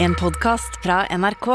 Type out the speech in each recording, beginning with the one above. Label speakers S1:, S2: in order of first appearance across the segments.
S1: En podcast fra NRK.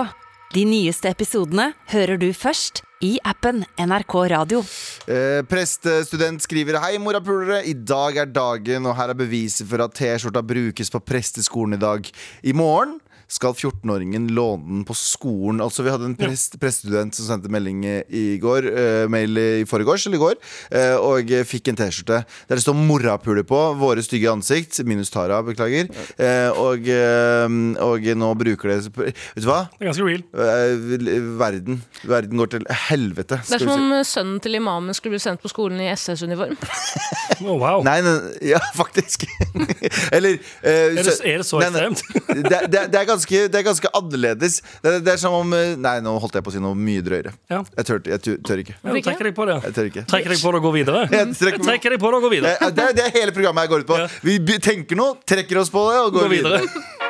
S1: De nyeste episodene hører du først i appen NRK Radio.
S2: Eh, prestestudent skriver Hei morapulere, i dag er dagen Og her er beviset for at t-skjorta brukes på presteskolen i dag I morgen skal 14-åringen låne den på skolen Altså vi hadde en prest, prestestudent som sendte melding i går uh, Mail i forgårs eller i går uh, Og fikk en t-skjorte Der det står morapuler på, våre stygge ansikt Minus Tara, beklager Uh, og, eh, og nå bruker det Vet du hva?
S3: Det er ganske real.
S2: Eh, Verden, verden går til helvete
S4: Det er
S2: som
S4: som
S2: si.
S4: om sønnen til imamen skulle bli sendt på skolen i SS-uniform.
S3: Oh, wow.
S2: Nei, nei, ja, faktisk. Eller eh,
S3: Er det, er det så
S2: nei, nei,
S3: ekstremt?
S2: det, det, det, er ganske, det er ganske annerledes. Det, det er som om eh, Nei, nå holdt jeg på å si noe mye drøyere.
S3: Ja.
S2: Jeg, tør, jeg tør, tør ikke.
S3: Ja, du trekker deg på det.
S2: Jeg tør ikke.
S3: Trekker deg på det og går videre.
S2: Jeg trekker
S3: Trekker deg på det og går videre.
S2: Det, det, er- det hele programmet jeg går ut på. Vi tenker noe, trekker oss på det og går,
S3: Går videre.
S2: videre.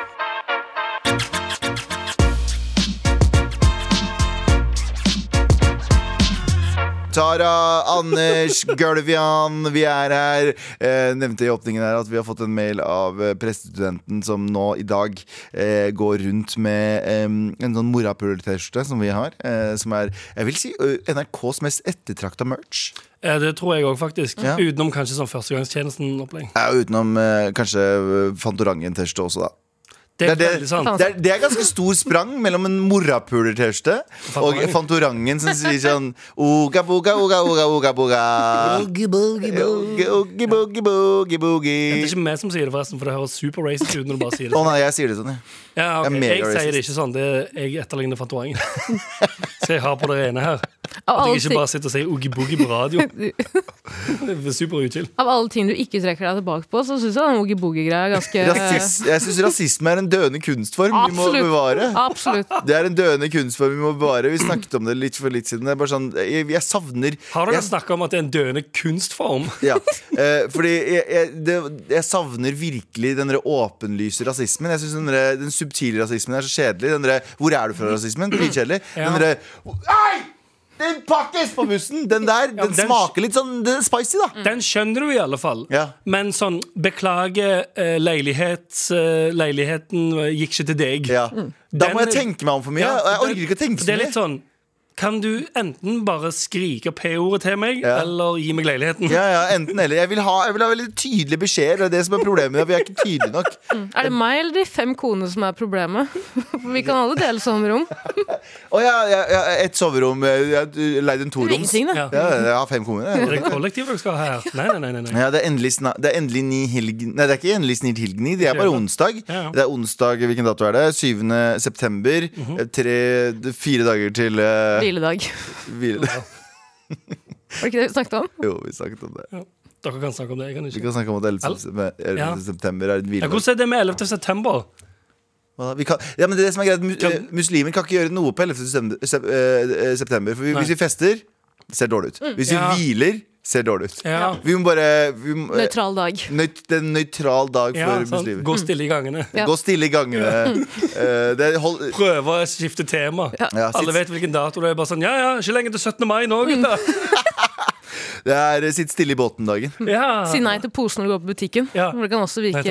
S2: Tara, Anders, Gulvian, vi er her. Eh, nevnte i åpningen her at vi har fått en mail av eh, prestestudenten som nå i dag eh, går rundt med eh, en sånn morapuler-T-skjorte som vi har. Eh, som er, jeg vil si, NRKs mest ettertrakta merch.
S3: Eh, Det tror jeg òg, faktisk.
S2: Ja.
S3: Utenom kanskje sånn førstegangstjenesten-opplegg.
S2: Ja, utenom eh, kanskje eh, Fantorangen-T-skjorte også, da.
S3: Det er
S2: Det er,
S3: sant.
S2: det, er, det er ganske stor sprang mellom en morapuler-T-skjorte og
S3: Fantorangen.
S2: Som sier sånn Oga boga, oga, oga, oga, boga. Oogie, boogie, boogie, oogie, boogie, boogie,
S3: Det er ikke meg som sier det, forresten, for det høres super racist ut når du bare sier
S2: Å
S3: det.
S2: nei, jeg sier det sånn, jeg.
S3: Ja, okay.
S2: Jeg er
S3: Jeg sier det ikke sånn. Det er, jeg etterligner Fantorangen. Så jeg har på det rene her. At jeg ikke bare sitter og sier oogie-boogie på radio. Det er super uchill.
S4: av alle ting du ikke trekker deg tilbake på, så syns jeg den oogie-boogie-greia er ganske
S2: Rasist, jeg syns rasisme er en døende kunstform vi må bevare.
S4: Absolutt.
S2: Det er en døende kunstform vi må bevare. Vi snakket om det litt for litt siden. Er bare sånn, jeg, jeg savner
S3: Har dere snakka om at det er en døende kunstform?
S2: Ja, eh, fordi jeg, jeg, det, jeg savner virkelig den der åpenlyse rasismen. Jeg synes den, der- den subtile rasismen er så kjedelig. Den der, hvor er du fra rasismen? Dritkjedelig.
S3: Ja.
S2: Den derre! Den pakkes på bussen! Den der,
S3: Ja,
S2: den
S3: den-
S2: smaker litt sånn den er spicy, da.
S3: Den skjønner du i alle fall.
S2: Ja.
S3: Men sånn Beklager, uh, leilighet, uh, leiligheten gikk ikke til deg.
S2: Ja. Da
S3: Den-
S2: må jeg tenke meg om for mye.
S3: Ja,
S2: og jeg orker ikke å tenke så mye.
S3: Det er litt sånn Kan du enten bare skrike P-ordet til meg,
S2: Ja.
S3: eller gi meg leiligheten?
S2: Ja, ja, enten eller. Jeg vil ha, jeg vil ha veldig tydelige beskjeder. Det er det som er problemet. Vi er ikke tydelige nok.
S4: Er det meg eller de fem konene som er problemet? Vi kan alle dele sånne rom.
S2: Å ja, ja, ja, et soverom. Jeg har leid en toroms.
S3: Ja.
S2: Ja, jeg har fem koner.
S3: Er det kollektiv dere skal ha her? Nei, nei, nei. nei.
S2: Ja, det er endelig, det er endelig ni helg... Nei, det er ikke endelig snilt helgni. Det er bare onsdag.
S3: Ja, ja.
S2: Det er onsdag, Hvilken dato er det? 7. september.
S3: Mm
S2: -hmm. Tre, fire dager til
S4: Hviledag.
S2: hvile.
S4: Var det ikke det vi snakket om?
S2: Jo, vi snakket om det.
S3: Dere kan snakke om det. Jeg kan ikke.
S2: Vi kan snakke om at 11. September- 11.
S3: Ja.
S2: september er en hviledag.
S3: hvordan er det med 11. september?
S2: Vi kan, ja, men det er det som er greit
S3: Kan-
S2: eh, Muslimer kan ikke gjøre noe på 11. september, sep- eh, september For vi,
S3: Nei.
S2: hvis vi fester, det ser dårlig ut. Hvis vi
S3: Ja.
S2: hviler, ser dårlig ut.
S3: Ja.
S2: Vi må bare vi må, eh,
S4: Nøytral dag.
S2: nøyt, Det er en nøytral dag
S3: Ja,
S2: for
S3: sant.
S2: muslimer.
S3: Gå stille i gangene.
S4: Ja.
S2: Gå stille i gangene. Det hold,
S3: Prøve å skifte tema.
S2: ja,
S3: Alle
S2: sitt,
S3: vet hvilken dato det er. Bare sånn, ja, ja, Ikke lenge til 17. mai nå, gutta.
S2: det er eh, sitt stille i båten-dagen.
S3: Ja.
S4: Si nei til posen når du går på butikken.
S3: Ja.
S4: Det kan også virke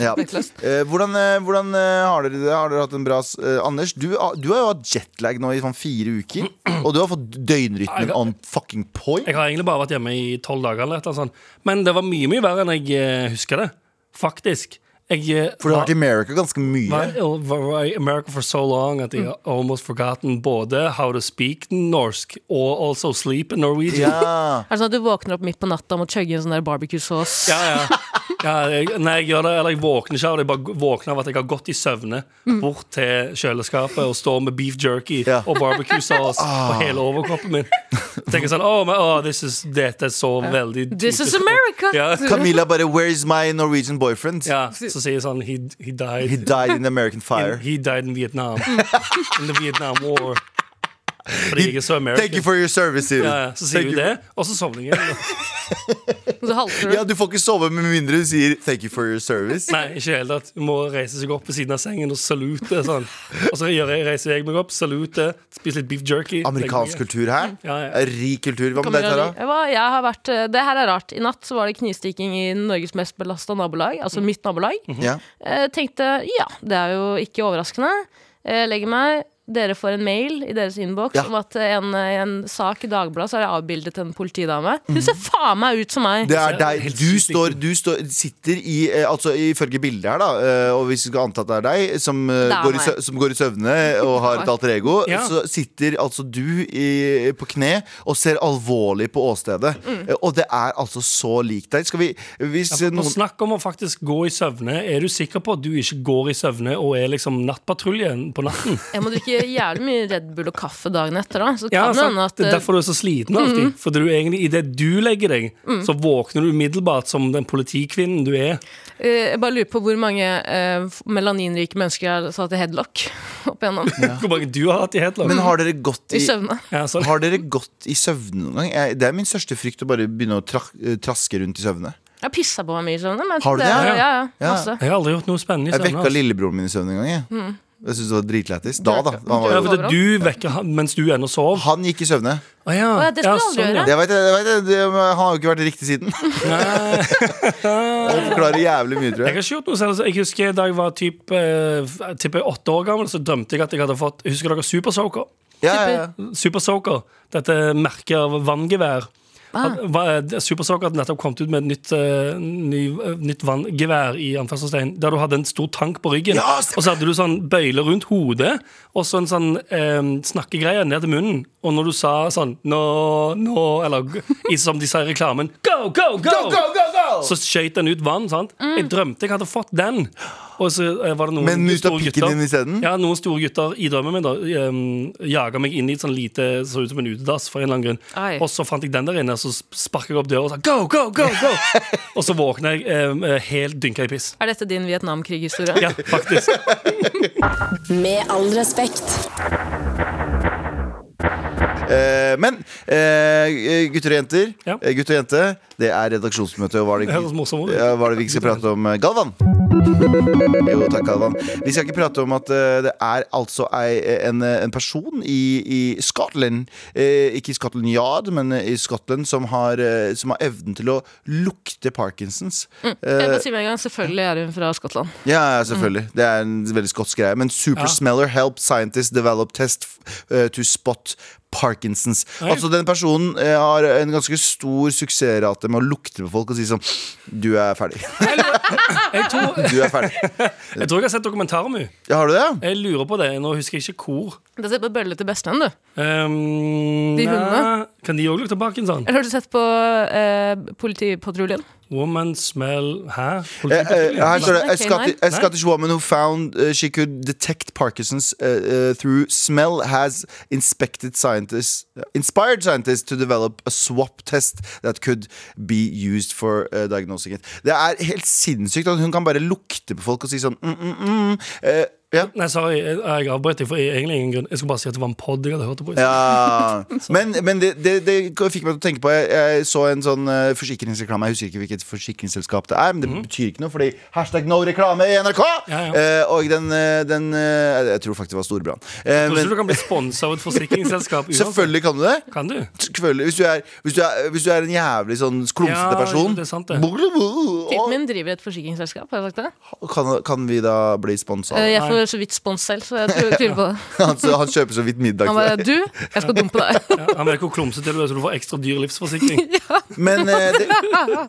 S3: Ja.
S2: Eh, hvordan eh, hvordan har, dere det? har dere hatt en bra Anders, du, du har jo hatt jetlag nå i sånn fire uker. Og du har fått døgnrytmen on fucking point.
S3: Jeg har egentlig bare vært hjemme i tolv dager, eller eller sånt. Men det var mye mye verre enn jeg husker det. Faktisk. Jeg, eh,
S2: For du har vært i America ganske mye.
S3: var, var i America for so long at jeg har almost forgotten både how to speak norsk og also sleep in Norwegian.
S2: Ja.
S4: Er det sånn at du våkner opp midt på natta og må chugge en sånn der barbecue-sauce?
S3: Ja, ja. ja jeg, nei, jeg gjør det, eller jeg våkner ikke av det. Jeg bare våkner av at jeg har gått i søvne bort til kjøleskapet og står med beef jerky
S2: Ja.
S3: og barbecue-sauce på hele overkroppen min. Tenker sånn oh, my, oh, this is, Dette er så veldig
S4: This is. America!
S3: Ja.
S2: Camilla bare 'Where's my Norwegian boyfriend?'
S3: ja, så jeg sånn He, he died.
S2: He died in the American
S3: in,
S2: fire.
S3: he died in Vietnam. in the Vietnam War. Fordi jeg så American.
S2: Thank you for your service, sier hun.
S3: ja, ja, så sier
S2: Thank
S3: hun det, og så sovner jeg.
S4: Så halter du.
S2: Ja, Du får ikke sove med mindre du sier 'thank you for your service'.
S3: Nei, ikke helt at. Du må reise seg opp ved siden av sengen og salute. Sånn. Og så jeg, reiser jeg meg opp, salute, spiser litt beef jerky.
S2: Amerikansk kultur her.
S3: Ja, ja.
S2: Rik kultur. Hva med deg, Tara?
S4: Jeg var- jeg har vært, eh, det her er rart. I natt så var det knivstikking i Norges mest belasta nabolag, altså mitt nabolag.
S2: Ja.
S4: Jeg tenkte ja, det er jo ikke overraskende. Jeg legger meg. Dere får en mail i deres innboks
S2: Ja.
S4: om at en, en sak i Dagbladet så har jeg avbildet en politidame. Hun ser faen meg ut som meg!
S2: Det er deg. Du, står, du står, sitter i eh, Altså Ifølge bildet her, da, eh, og hvis vi skal anta at det er deg som, eh,
S4: er
S2: går, i, som går i søvne og har et alter ego,
S3: Ja.
S2: så sitter altså du i, på kne og ser alvorlig på åstedet.
S4: Mm.
S2: Og det er altså så lik deg. Skal vi Hvis
S3: Ja,
S2: noen
S3: snakk om å faktisk gå i søvne. Er du sikker på at du ikke går i søvne og er liksom nattpatruljen på natten?
S4: Jeg må drikke jævlig mye Red Bull og kaffe dagen etter. da Så
S3: Ja,
S4: kan det
S3: sant.
S4: at
S3: det er derfor du er så sliten alltid. For du egentlig, idet du legger deg, så våkner du umiddelbart som den politikvinnen du er.
S4: eh, Jeg bare lurer på hvor mange eh, melaninrike mennesker jeg har satt i headlock opp igjennom.
S3: Hvor mange du har hatt i headlock.
S2: Men har dere gått
S4: I
S2: i
S4: søvne.
S3: ja,
S2: har dere gått i søvne noen gang? Jeg, det er min største frykt å bare begynne å tra eh, traske rundt i søvne.
S4: Jeg har pissa på meg mye i søvne. Men
S2: Har du det?
S4: Ja,
S3: Ja.
S4: ja,
S2: Ja.
S4: masse.
S3: Jeg har aldri gjort noe spennende i
S2: Jeg
S3: søvne.
S2: vekka
S3: altså.
S2: lillebroren min i søvne en gang. Jeg,
S4: Mm.
S2: Jeg synes det var dritlættis. Da, da. Han,
S3: Ja, for det, du vekker han mens du ennå sov.
S2: han gikk i søvne.
S3: Å ja.
S4: Å ja, det skal du aldri gjøre.
S2: Det vet, det, vet det, det, Han har jo ikke vært riktig siden. Det forklarer jævlig mye, tror
S3: Jeg
S2: jeg.
S3: har ikke gjort noe selv. Jeg husker Da jeg var typ, eh, tipper åtte år gammel, så drømte jeg at jeg hadde fått Husker dere Super Soaker?
S2: Ja, ja, ja.
S3: Super Soaker, dette merket av vanngevær. At- va- Super Soaker hadde nettopp kommet ut med et nytt, uh, ny, uh, nytt vanngevær i anførselstegn, der du hadde en stor tank på ryggen.
S2: Ja,
S3: og så hadde du sånn bøyle rundt hodet, og så en sånn eh, snakkegreie ned til munnen. Og når du sa sånn nå, nå, eller i, som de sier i reklamen Go, go, go! go, go, go, go! Så skøyt den ut vann. sant?
S4: Mm.
S3: Jeg drømte jeg hadde fått den. Og så eh, var det noen
S2: Men ut av pikken din isteden?
S3: Ja, noen store gutter i drømmen min da um, jaga meg inn i et sånn lite Så ut som en utedass for en eller annen grunn.
S4: Ai.
S3: Og så fant jeg den der inne, så sparka jeg opp døra og sa go, go, go! go Og så våkna jeg um, eh, helt dynka i piss.
S4: Er dette din Vietnamkrig-historie?
S3: Ja, faktisk.
S5: Med all respekt.
S2: Eh, men eh, gutter og jenter,
S3: Ja.
S2: eh, gutter og jente, det er redaksjonsmøte. Og hva er
S3: Det
S2: det,
S3: høres morsomt ut.
S2: ja, hva er det vi skal prate om? eh, Galvan? Jo, takk, Galvan. Vi skal ikke prate om at eh, det er altså ei, en, en person i, i Scotland, eh, ikke i Scotland Yard, men i Scotland, som har, eh, som har evnen til å lukte Parkinsons.
S4: Jeg
S2: Eh,
S4: må si med en gang, Selvfølgelig er hun fra Skottland.
S2: Ja, ja, selvfølgelig. Det er en veldig skotsk greie. Men supersmeller
S3: Ja.
S2: smeller help scientists develop test uh, to spot Parkinsons.
S3: Oi.
S2: Altså Den personen eh, har en ganske stor suksessrate med å lukte på folk og si sånn Du er ferdig.
S3: Jeg tror,
S2: Du er ferdig.
S3: jeg tror jeg har sett dokumentar om henne.
S2: Ja, har du det?
S3: Jeg lurer på det. Nå husker jeg ikke hvor.
S4: Det ser på Bølle til bestevenn, du.
S3: Um,
S4: De hundene?
S3: Kan de òg lukte Parkinson?
S4: Eller har du sett på uh, Politipatruljen?
S3: Woman smell Hæ?
S2: Eh, eh, her står det A, Scottish, a. Scottish woman who found uh, she could detect Parkinson's uh, uh, through smell has inspected scientists inspired scientists to develop a swap test that could be used for uh, diagnosing it. Det er helt sinnssykt at hun kan bare lukte på folk og si sånn mm, mm, mm. Ja.
S3: Nei, sorry, jeg, jeg avbrøt deg for egentlig ingen grunn. Jeg skulle bare si at det var en pod jeg hadde hørt det på.
S2: Ja, Men, men det, det, det fikk meg til å tenke på Jeg, jeg så en sånn uh, forsikringsreklame. Jeg husker ikke hvilket forsikringsselskap det er, men det betyr ikke noe, fordi hashtag no reklame i NRK!
S3: Ja, ja.
S2: Eh, og den, uh, den Jeg tror faktisk det var Storbrann. Uh,
S3: Tror
S2: men
S3: du kan bli sponsa av et forsikringsselskap uansett.
S2: selvfølgelig kan du det.
S3: Kan du?
S2: Selvfølgelig, hvis, du er, hvis, du er, hvis du er en jævlig sånn klumsete
S3: Ja, det er sant det.
S4: Typen min driver et forsikringsselskap, har jeg sagt det?
S2: kan, kan vi da bli sponsa?
S4: Uh, jeg. Får så vidt spons selv, så jeg tviler på det.
S2: Han, han kjøper så vidt middag
S4: Han bare. Du, jeg skal dumpe deg.
S3: Ja, han er ikke klumsete er, så du får ekstra dyr livsforsikring.
S2: Men eh, det,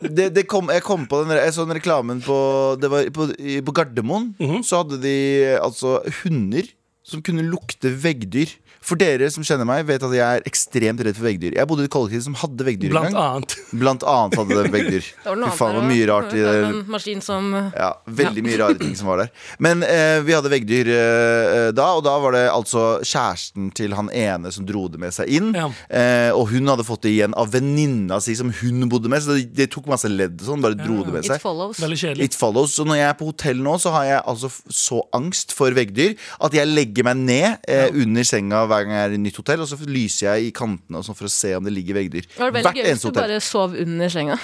S2: det, det kom, jeg kom på den, jeg så den reklamen på, det var på, på Gardermoen.
S3: Mhm.
S2: Så hadde de altså hunder som kunne lukte veggdyr. For dere som kjenner meg, vet at jeg er ekstremt redd for veggdyr. Jeg bodde i et kollektiv som hadde veggdyr en
S3: Blant
S2: gang.
S3: annet.
S2: Blant annet hadde det veggdyr.
S4: Det var noe
S2: faen, var
S4: annet
S2: mye rart i det.
S4: En maskin som
S2: Ja, veldig mye rare ting som var der. Men eh, vi hadde veggdyr eh, da, og da var det altså kjæresten til han ene som dro det med seg inn.
S3: Ja.
S2: Eh, og hun hadde fått det igjen av venninna si som hun bodde med, så det, det tok masse ledd og sånn. Bare dro det med
S4: It follows.
S3: Veldig kjedelig.
S2: It follows. Så når jeg er på hotell nå, så har jeg altså så angst for veggdyr at jeg legger legger meg ned eh, under senga hver gang jeg er i nytt hotell, og så lyser jeg i kantene og sånn for å se om det ligger veggdyr.
S4: Det var veldig
S2: Hvert
S4: gøy hvis du bare sov under senga.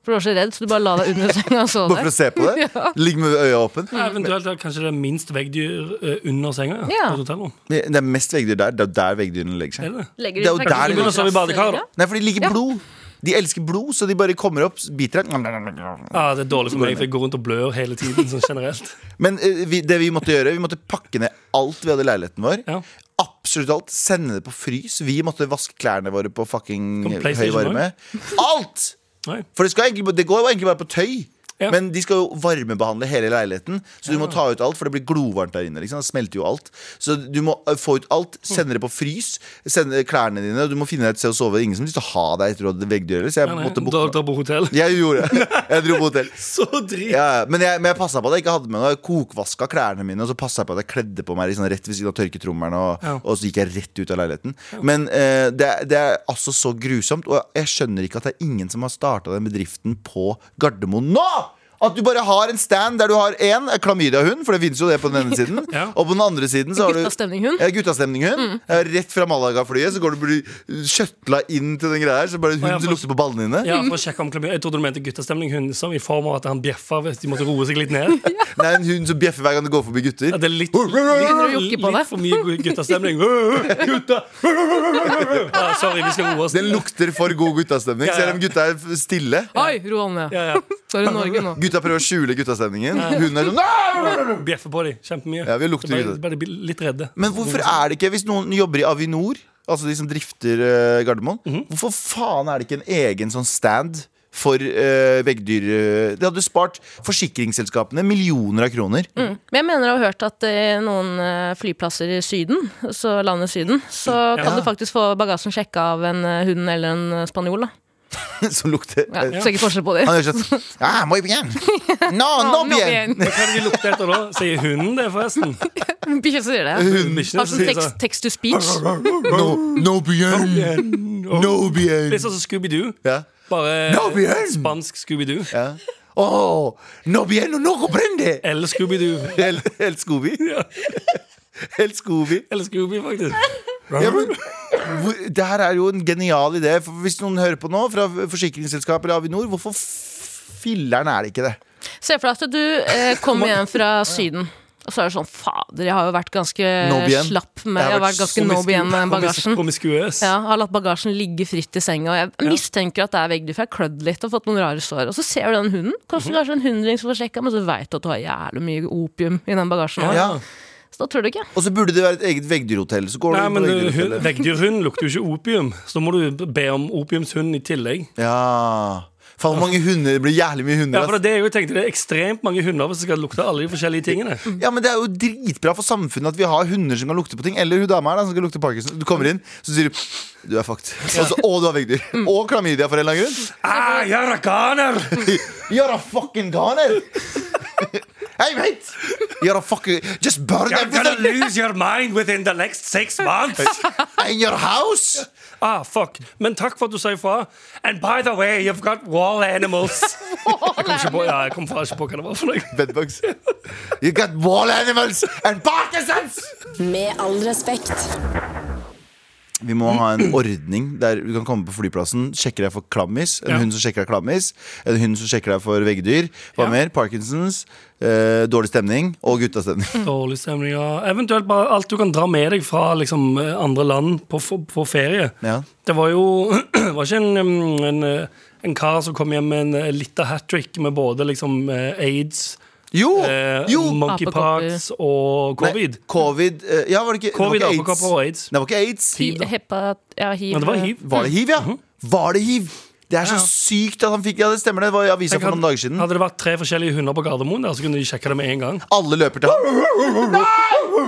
S4: For du var så redd, så du bare la deg under senga og sov
S2: Bare for å se på det. Ligge med øya åpne.
S3: Eventuelt er kanskje det er minst veggdyr eh, under senga.
S4: Ja.
S3: på.
S2: Det er mest veggdyr der. Det er der veggdyrene legger seg.
S3: Er det?
S4: Legger
S2: Det er jo der
S4: de
S2: det
S3: begynner å sove i badekar, da.
S2: Nei, for de liker
S4: Ja.
S2: blod. De elsker blod, så de bare kommer opp, biter deg.
S3: Ah, det er dårlig for meg, for jeg går rundt og blør hele tiden. sånn generelt
S2: Men eh, vi, det vi måtte gjøre, vi måtte pakke ned alt vi hadde i leiligheten vår.
S3: Ja.
S2: Absolutt alt. Sende det på frys. Vi måtte vaske klærne våre på fucking høy varme. Alt! For det, skal egentlig, det går jo egentlig bare på tøy.
S3: Ja.
S2: Men de skal jo varmebehandle hele leiligheten, så du må ta ut alt, for det blir glovarmt der inne. Liksom. Det smelter jo alt. Så du må eh, få ut alt, sende det på frys, sende klærne dine, du må finne deg et sted å sove. Ingen som har lyst til å ha deg etter å ha veggdyr, så jeg
S3: Nei, nei,
S2: måtte
S3: bo
S2: booke
S3: da på hotell.
S2: Jeg gjorde det. Jeg dro på hotell.
S3: Så drit!
S2: Ja, men jeg, men jeg passa på at jeg ikke hadde med noe. Jeg kokvaska klærne mine, og så passa jeg på at jeg kledde på meg liksom, rett ved siden av tørketrommelen, og,
S3: Ja.
S2: og så gikk jeg rett ut av leiligheten. Men eh, det, det er altså så grusomt, og jeg skjønner ikke at det er ingen som har starta den bedriften på Gardermoen nå! At du bare har en stand der du har én klamydiahund, for det finnes jo det på den ene siden.
S3: Ja.
S2: Og på den andre siden så har du
S4: Guttastemninghund.
S2: ja, guttastemninghund. Ja, Rett fra Malaga-flyet så går du blir kjøtla inn til den greia her. Så bare
S3: ja,
S2: hund som lukter på ballene dine.
S3: Ja, for å sjekke om klamydia Jeg trodde du mente guttastemninghund som i form av at han bjeffa hvis de måtte roe seg litt ned.
S2: ja. Nei, en hund som bjeffer hver gang det går forbi gutter.
S3: Ja, det er litt, litt, litt for mye guttastemning. Gutta! Ja, sorry, vi skal roe oss.
S2: Den lukter for god guttastemning,
S3: Ja, ja.
S2: selv om gutta er stille.
S4: Oi, ro ned.
S3: Ja, ja.
S4: Så er Norge nå.
S2: Gutta prøver å skjule guttastemningen. Hun er sånn!
S3: Bjeffer på dem kjempemye.
S2: Ja, vi lukter
S3: bare, bare litt redde.
S2: Men hvorfor er det ikke, hvis noen jobber i Avinor, altså de som drifter uh, Gardermoen,
S3: Mhm.
S2: hvorfor faen er det ikke en egen sånn stand for øh, veggdyr? Øh, Det hadde spart forsikringsselskapene millioner av kroner.
S4: Men jeg mener jeg har hørt at i noen eh, flyplasser i Syden, så landet Syden, så kan du faktisk få bagasjen sjekka av en eh, hund eller en eh, spanjol. da
S2: som lukter
S4: ja, Ser ikke forskjell på dem.
S2: Han gjør sånn ah, muy bien. No, no bien.
S3: Hva er det de lukter etter da? Sier hunden det, forresten?
S4: Bikkja sier det. Har sånn
S3: sier
S4: tekst, text to speech.
S2: No, no bien. No bien.
S3: Litt sånn som Scooby-Doo.
S2: Ja.
S3: Bare
S2: No
S3: spansk Scooby-Doo.
S2: Ja. Oh, no bien, no comprende.
S3: Eller Scooby-Doo.
S2: Eller Scooby. Helt Scooby.
S3: Eller Scooby, faktisk.
S2: Ja, men, det her er jo en genial idé. For hvis noen hører på nå, fra forsikringsselskapet eller Avinor, hvorfor filleren er det ikke det?
S4: Se for deg at du eh, kommer hjem fra Syden. Og så er det sånn Fader, jeg har jo vært ganske slapp med
S2: Jeg har vært
S4: ganske no igjen med bagasjen.
S3: Promiskuøs.
S4: Ja, har latt bagasjen ligge fritt i senga. Og jeg mistenker at det er veggdyr, for jeg har klødd litt og fått noen rare sår. Og så ser du den hunden, koster kanskje en hundring som får sjekka, men så veit du at du har jævlig mye opium i den bagasjen. også.
S2: Ja.
S4: Så da tror du ikke.
S2: Og så burde det være et eget veggdyrhotell. Så går
S3: Nei, men veggdyrhund lukter jo ikke opium, så da må du be om opiumshund i tillegg.
S2: Ja. Faen, mange hunder. Det blir jævlig mye hunder.
S3: Ja, for det er jo, jeg tenkte Det er ekstremt mange hunder hvis det skal lukte alle de forskjellige tingene.
S2: Ja, men Det er jo dritbra for samfunnet at vi har hunder som kan lukte på ting. Eller hun dama her da, som skal lukte Parkinson. Du kommer inn, så sier du du er fucked. Så, og du har veggdyr. Og klamydia for en eller annen grunn.
S3: Ah, jeg er ganer!
S2: You're a fucking goner! Hey, mate! You're a fucking Just burn
S3: You're gonna lose your mind within the next six months!
S2: in your house!
S3: Ah, fuck. Men takk for at du sa ifra. And by the way, you've got wall animals. Jeg kom ikke på, ja, jeg kom faen ikke på hva det var for noe.
S2: Bedbugs. You got wall animals and Parkinsons!
S5: Med all respekt.
S2: Vi må ha en ordning der du kan komme på flyplassen, sjekke deg for klammis. En
S3: Ja.
S2: hund som sjekker deg klammis. En hund som sjekker deg for veggdyr. Hva
S3: Ja.
S2: mer? Parkinsons. Eh, dårlig stemning og guttastemning.
S3: Dårlig stemning, ja. Eventuelt bare alt du kan dra med deg fra liksom, eh, andre land på, på ferie.
S2: Ja.
S3: Det var jo var ikke en, en, eh, en kar som kom hjem med en eh, lita hat trick med både liksom aids,
S2: Jo!
S3: eh,
S2: jo!
S3: monkeypox og covid.
S2: Nei, covid eh, Ja, var det ikke,
S3: Covid,
S2: det var ikke aids?
S3: og aids.
S2: Det var ikke aids.
S3: Hiv, da.
S4: Ja, hiv.
S3: Men det var hiv.
S2: Var det hiv, ja? Var det hiv? Det er så
S3: Ja.
S2: sykt at han fikk Ja, det stemmer, det var i avisa for noen dager siden.
S3: Hadde det vært tre forskjellige hunder på Gardermoen, der, så kunne de sjekke det med en gang.
S2: Alle løper til ham.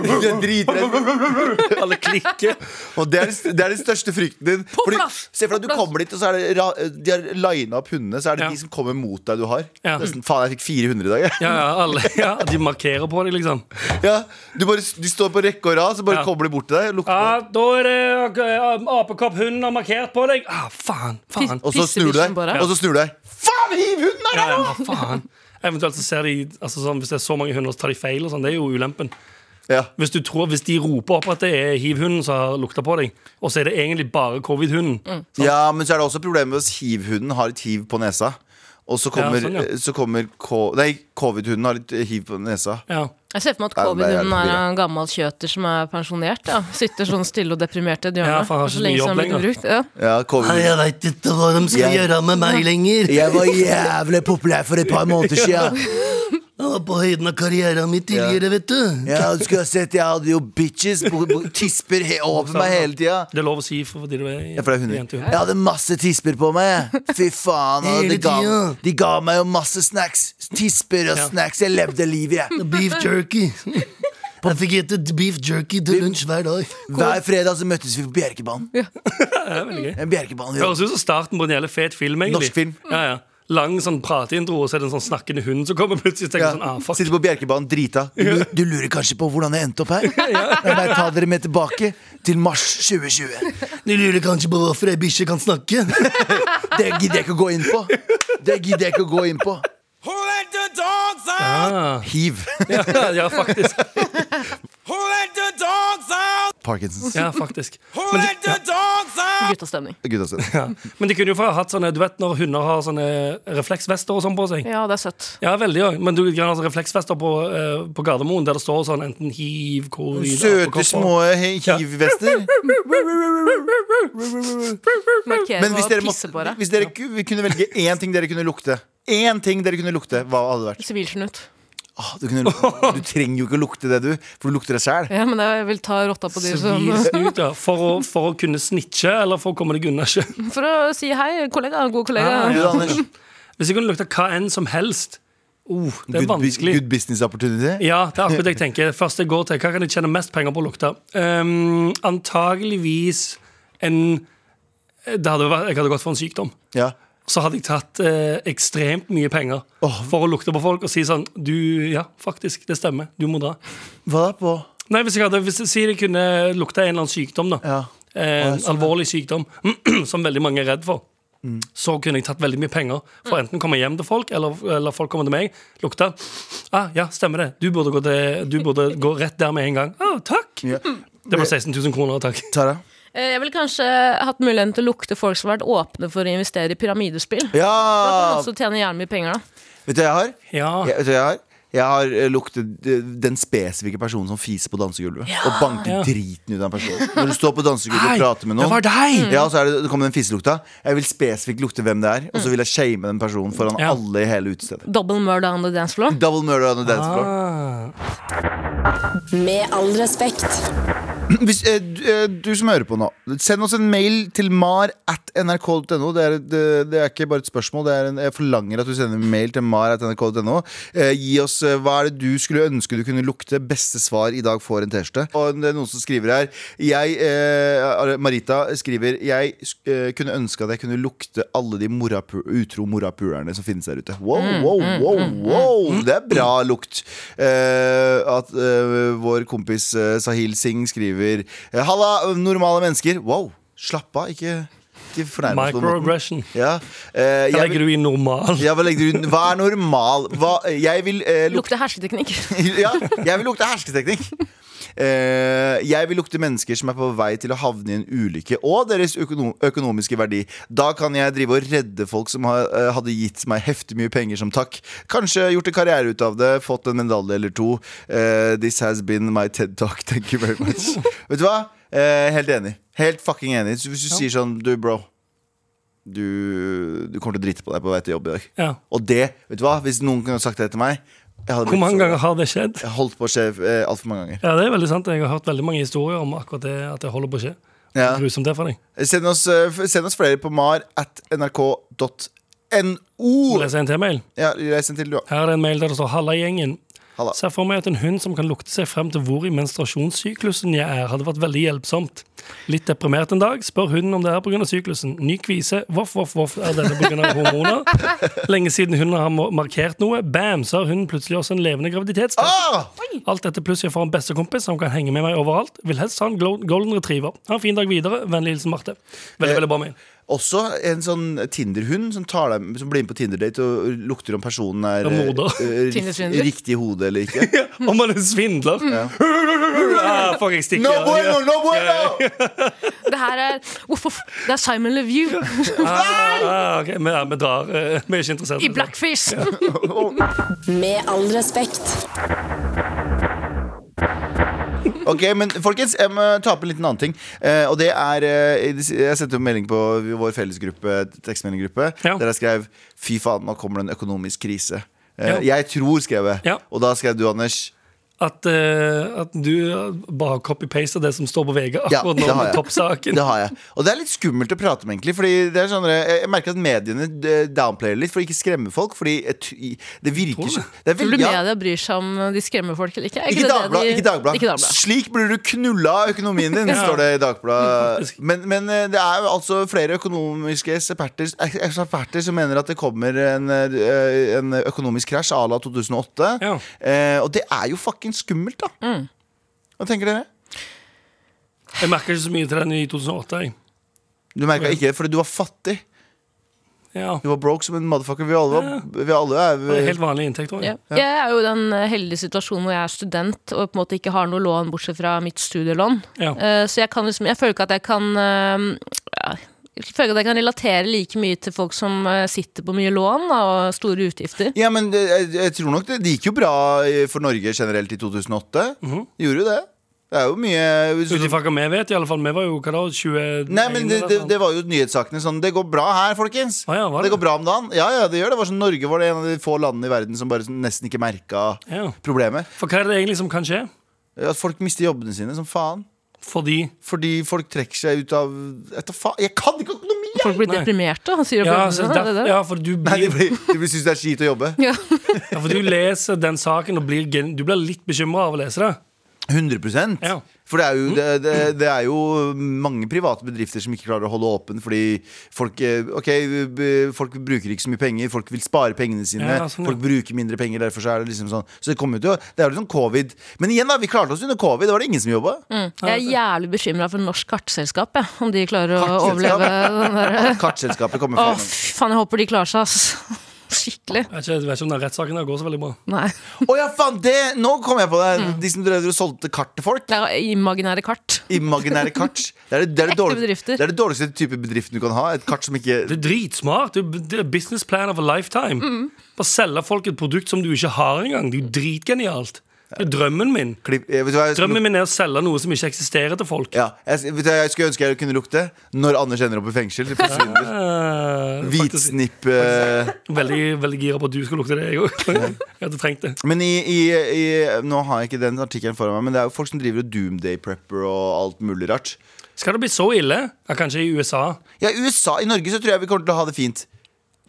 S2: De er dritredde.
S3: Alle klikker.
S2: Og det er, det er den største frykten din. Fordi,
S4: plass!
S2: se for deg at du kommer dit, og så er det ra de har lina opp hundene. Så er det
S3: Ja.
S2: de som kommer mot deg du har.
S3: Ja.
S2: Nesten, faen, jeg fikk 400 i dag. jeg.
S3: Ja, ja, alle, ja, De markerer på deg, liksom.
S2: Ja, du bare, de står på rekke og rad, så bare
S3: Ja.
S2: kommer de bort til deg. og Lukter
S3: Ja. Da er det uh, apekopphunden har markert på deg. Ah, faen, faen.
S2: Og så snur du deg.
S4: Pissebikkjen bare.
S2: Og så snur du deg. Faen, hiv hunden er
S3: Ja, ja, faen. Eventuelt så ser de altså sånn, Hvis det er så mange hunder, så tar de feil. og sånn Det er jo ulempen.
S2: Ja.
S3: Hvis, du tror, hvis de roper opp at det er hiv-hunden som har lukta på deg, og så er det egentlig bare covid-hunden
S2: ja, men så er det også problemet hvis hiv-hunden har litt hiv på nesa. Og så kommer,
S3: sånn, ja.
S2: så kommer Nei, covid-hunden har litt hiv på nesa.
S3: Ja.
S4: Jeg ser for meg at
S2: Ja,
S4: covid-hunden er en gammel kjøter som er pensjonert. Ja. Sitter sånn stille og deprimert i et hjørne.
S3: Ja, for han har
S4: så lenge
S3: jobb
S4: ble brukt. Ja.
S2: Ja, covid
S6: Jeg veit ikke hva de skal
S2: Jeg-
S6: gjøre med meg lenger.
S2: Jeg var jævlig populær for et par måneder siden.
S6: Jeg var på høyden av karrieren min tidligere, vet du.
S2: Ja, du skulle ha sett, Jeg hadde jo bitches tisper he over meg hele tida.
S3: Det er lov å si for de du er
S2: Ja, for det er hunder. Jeg hadde masse tisper på meg. Fy faen. Og de, ga, de ga meg jo masse snacks. Tisper og
S3: Ja.
S2: snacks. Jeg levde livet, jeg.
S6: Beef jerky. Jeg fikk spise beef jerky til lunsj hver dag.
S2: Hver fredag så møttes vi på Bjerkebanen. Ja.
S3: Det er veldig gøy.
S2: En Bjerkebanen
S3: ja. høres ut som starten på en jævlig fet film. egentlig
S2: Norsk film.
S3: Ja, ja. Lang sånn prateintro, og så er det en sånn snakkende hund som kommer plutselig. tenker
S2: Ja.
S3: sånn, ah, fuck
S2: Sitter på Bjerkebanen drita. Du, du lurer kanskje på hvordan jeg endte opp her? Jeg bare ta dere med tilbake til mars 2020.
S6: Du lurer kanskje på hvorfor ei bikkje kan snakke?
S2: Det gidder jeg ikke å gå inn på. Det gidder jeg ikke å gå inn på.
S3: Ah.
S2: Hiv.
S3: ja, ja, faktisk. Who let the dogs out?
S2: Parkinsons.
S3: Ja, faktisk. Men de, ja.
S4: Guttastemning.
S2: Guttastemning. altså.
S3: Ja. Men de kunne jo hatt sånne Du vet når hunder har sånne refleksvester og sånn på seg?
S4: Ja, det er søtt.
S3: Ja, veldig òg. Men du kan ha sånne refleksvester på, uh, på Gardermoen der det står sånn enten hiv, covid
S2: Søte, små hiv-vester.
S4: Markere
S2: Men hvis
S4: og
S2: dere, hvis dere ku- kunne velge én ting dere kunne lukte Én ting dere kunne lukte, hva hadde det vært?
S4: Sivilsnutt.
S2: Ah, du, kunne, du trenger jo ikke å lukte det, du, for du lukter det sjæl.
S4: Ja, men jeg vil ta rotta på de som
S3: Sivil snut, ja. For å, for å kunne snitche, eller for å komme deg unna ikke?
S4: For å si hei, kollega. God kollega.
S3: Ah, ja. Hvis jeg kunne lukta hva enn som helst oh, Det er
S2: good,
S3: vanskelig.
S2: good business opportunity.
S3: Ja, det er akkurat det jeg tenker. Først jeg går til Hva kan jeg tjene mest penger på å lukte? Um, antageligvis en det hadde vært, Jeg hadde gått for en sykdom.
S2: Ja.
S3: Så hadde jeg tatt eh, ekstremt mye penger for å lukte på folk og si sånn Du, ja, faktisk, det stemmer. Du må dra.
S2: Hva da på?
S3: Nei, hvis jeg hadde hvis jeg, sier jeg kunne lukte en eller annen sykdom, da.
S2: Ja.
S3: Eh, en alvorlig sykdom som veldig mange er redd for.
S2: Mm.
S3: Så kunne jeg tatt veldig mye penger for enten å komme hjem til folk, eller, eller folk kommer til meg. Lukte. Ah, ja, stemmer det. Du burde gå, til, du burde gå rett der med en gang. Å, takk.
S2: Ja.
S3: Det var 16 000 kroner, takk.
S2: Ta
S4: Eh, Jeg ville kanskje hatt muligheten til å lukte folk som har vært åpne for å investere i pyramidespill. Da kan
S2: Ja!
S4: man også tjene jævlig mye penger, da.
S2: Vet du hva jeg har?
S3: Ja.
S2: Jeg, vet du hva jeg har? Jeg har eh, luktet eh, den spesifikke personen som fiser på dansegulvet. Og banker
S3: Ja.
S2: driten ut av en person. Når du står på dansegulvet og prater med noen, det
S3: var deg!
S2: ja, så er det, det kommer den fiselukta. Jeg vil spesifikt lukte hvem det er, og så vil jeg shame den personen foran
S3: Ja.
S2: alle i hele utestedet.
S4: Double murder on the dance floor.
S2: Double murder on the dance floor.
S3: Ah.
S5: Med all respekt.
S2: Hvis, eh, du, eh, du som hører på nå, send oss en mail til mar at nrk.no. Det, er det, det er ikke bare et spørsmål, det er en, jeg forlanger at du sender en mail til mar at nrk.no. Eh, gi oss eh, hva er det du skulle ønske du kunne lukte. Beste svar i dag får en T-skjorte. Og det er noen som skriver her jeg, eh, Marita skriver Jeg eh, kunne ønske at jeg kunne lukte alle de morapu utro morapulerne som finnes der ute. Wow, wow, wow, wow! Det er bra lukt. Eh, at eh, vår kompis eh, Sahil Singh skriver eh, Halla, normale mennesker. Wow, slapp av. Ikke.
S3: Microaggression.
S2: Ja, eh,
S3: Hva
S2: jeg
S3: legger du i normal?
S2: ja, hva du inn? Hva er normal? Hva, jeg vil eh, luk
S4: Lukte hersketeknikk.
S2: ja, jeg vil lukte hersketeknikk. Eh, jeg vil lukte mennesker som er på vei til å havne i en ulykke, og deres økonom økonomiske verdi. Da kan jeg drive og redde folk som har, eh, hadde gitt meg heftig mye penger som takk. Kanskje gjort en karriere ut av det, fått en medalje eller to. Eh, this has been my TED talk. Thank you very much. Vet du hva? Eh, helt enig. Helt fucking enig. Hvis du sier sånn, du bro du, du kommer til å drite på deg på vei til jobb i dag.
S3: Ja.
S2: Og det, vet du hva? Hvis noen kunne sagt det til meg
S3: Hvor mange
S2: så-
S3: ganger har det skjedd?
S2: Jeg holdt på å skje eh, altfor mange ganger.
S3: Ja, det er veldig sant. Jeg har hørt veldig mange historier om akkurat det at det holder på å skje.
S2: Ja.
S3: Grusomt det for deg.
S2: Send oss, eh, send oss flere på mar at nrk.no.
S3: Leser en til mail.
S2: Ja, les en til, du.
S3: Her er en mail der det står 'Halla, gjengen'.
S2: Halla.
S3: Ser for meg at en hund som kan lukte seg frem til hvor i menstruasjonssyklusen jeg er, hadde vært veldig hjelpsomt. Litt deprimert en dag, spør hunden om det er pga. syklusen. Ny kvise, voff, voff, voff, er denne pga. hormoner? Lenge siden hunden har markert noe, bam, så har hunden plutselig også en levende graviditetstest.
S2: Ah!
S3: Alt dette pluss jeg får en bestekompis som kan henge med meg overalt. Vil helst ha en golden retriever. Ha en fin dag videre. Vennlig hilsen Marte. Veldig,
S2: Eh,
S3: veldig bra mail.
S2: Også en sånn Tinder-hund som, som blir med på Tinder-date og lukter om personen er
S4: uh,
S2: riktig i hodet eller ikke.
S3: Om man er svindler. Ah, fuck, jeg stikker.
S2: No bueno, no bueno!
S4: Det her er Uff, uff, det er Simon Leview
S3: Ah, ok, Vi, ja, vi drar. eh, Vi er ikke interessert.
S4: i blackfish.
S5: Med all respekt.
S2: Ok, men folkens, jeg må ta opp en liten annen ting. Eh, og det er eh, Jeg sendte jo melding på vår fellesgruppe, tekstmeldinggruppe,
S3: Ja.
S2: der jeg skrev 'fy faen, nå kommer det en økonomisk krise'. Eh,
S3: Ja.
S2: Jeg tror, skrev jeg.
S3: Ja.
S2: Og da skrev du, Anders
S3: At, uh, at du bare copy-paster det som står på VG
S2: Ja,
S3: akkurat
S2: ja,
S3: nå, med toppsaken.
S2: Det har jeg. Og det er litt skummelt å prate om, egentlig. Fordi det er sånn, jeg jeg merker at mediene eh, downplayer litt for å ikke skremme folk. Fordi det virker sånn.
S4: Tror du
S2: ja.
S4: media bryr seg om de skremmer folk eller ikke? Er
S2: Ikke
S4: det det
S2: Dagbladet.
S4: de-
S2: Ikke Dagbladet.
S4: Dagblad.
S2: Slik blir du knulla av økonomien din, står det i Dagbladet. Men, men eh, det er jo altså flere økonomiske eksperter, eksperter som mener at det kommer en, eh, en økonomisk krasj à la 2008.
S3: Ja.
S2: Eh, og det er jo fucking skummelt, da. Hva tenker dere?
S3: Jeg merka ikke så mye til den i 2008. Jeg.
S2: Du merka ikke det fordi du var fattig.
S3: Ja.
S2: Du var broke som en motherfucker. Vi alle, var, vi alle er
S3: er Helt vanlig inntekt, tror
S4: Ja.
S3: jeg.
S4: Jeg er jo i den eh, heldige situasjonen hvor jeg er student og på en måte ikke har noe lån bortsett fra mitt studielån.
S3: Ja.
S4: Uh, Så jeg, kan liksom, jeg føler ikke at jeg kan ja, Jeg føler at jeg kan relatere like mye til folk som eh, sitter på mye lån da, og store utgifter.
S2: Ja, men det, jeg, jeg tror nok det, det gikk jo bra for Norge generelt i 2008.
S3: Mhm.
S2: Gjorde jo det. Det er jo mye
S3: Ut ifra hva vi vet, i alle fall. Vi var jo hva da, 21
S2: Nei, men det, det, det var jo nyhetssakene sånn Det går bra her, folkens.
S3: Ah, ja,
S2: det?
S3: det?
S2: går bra om dagen. Ja, ja, det gjør det. var sånn, Norge var det en av de få landene i verden som bare nesten ikke merka
S3: Ja.
S2: problemet.
S3: For hva er det egentlig som kan skje?
S2: At folk mister jobbene sine som faen.
S3: Fordi
S2: Fordi folk trekker seg ut av Jeg, tar faen, jeg kan ikke økonomi! jeg!
S4: Folk blir
S3: Nei.
S4: deprimerte. Han sier
S3: Ja,
S4: det,
S3: så
S4: det, det.
S3: ja for du
S2: Nei, de,
S3: blir
S2: blir, de blir synes det er kjipt å jobbe.
S4: Ja.
S3: Ja, for du leser den saken og blir, du blir litt bekymra av å lese det.
S2: 100
S3: Ja.
S2: For det er, jo, det, det, det er jo mange private bedrifter som ikke klarer å holde åpen fordi folk eh, Ok, folk bruker ikke så mye penger, folk vil spare pengene sine.
S3: Ja, sånn.
S2: Folk bruker mindre penger, derfor så er det liksom sånn Så det kommer jo til å Det er jo liksom covid. Men igjen, da, vi klarte oss under covid. Da var det ingen som jobba.
S4: Jeg er jævlig bekymra for Norsk Kartselskap, jeg, om de klarer å overleve den derre
S2: Kartselskapet kommer
S4: Å,
S2: fra
S4: fy faen, jeg håper de klarer seg, ass. Skikkelig.
S3: Jeg vet ikke, jeg vet ikke om den rettssaken der går så veldig bra.
S4: Nei.
S2: Å ja, faen! Det, nå kom jeg på det!
S3: Mm.
S2: De som drev og solgte kart til folk.
S4: Det er imaginære kart.
S2: Imaginære kart. Det er det, det, er det,
S4: Ekte bedrifter.
S2: det er det dårligste type bedriften du kan ha. Et kart som ikke
S3: Det er dritsmart. Det er- det er business plan of a lifetime.
S2: Mm.
S3: Bare selge folk et produkt som du ikke har engang. Det er jo dritgenialt. Drømmen min.
S2: klipp, eh, vet du hva, jeg skulle-
S3: Drømmen min er å selge noe som ikke eksisterer til folk.
S2: Ja, jeg, vet du, hva jeg skulle ønske jeg kunne lukte når Anders ender opp i fengsel. Det forsvinner.
S3: Eh, faktisk
S2: Hvitsnipp eh.
S3: veldig, veldig gira på at du skal lukte det, jeg òg. Jeg hadde trengt det.
S2: Men i, i, i Nå har jeg ikke den artikkelen foran meg, men det er jo folk som driver og doomday prepper og alt mulig rart.
S3: Skal det bli så ille? Ja, kanskje i USA.
S2: Ja, i USA, I Norge så tror jeg vi kommer til å ha det fint.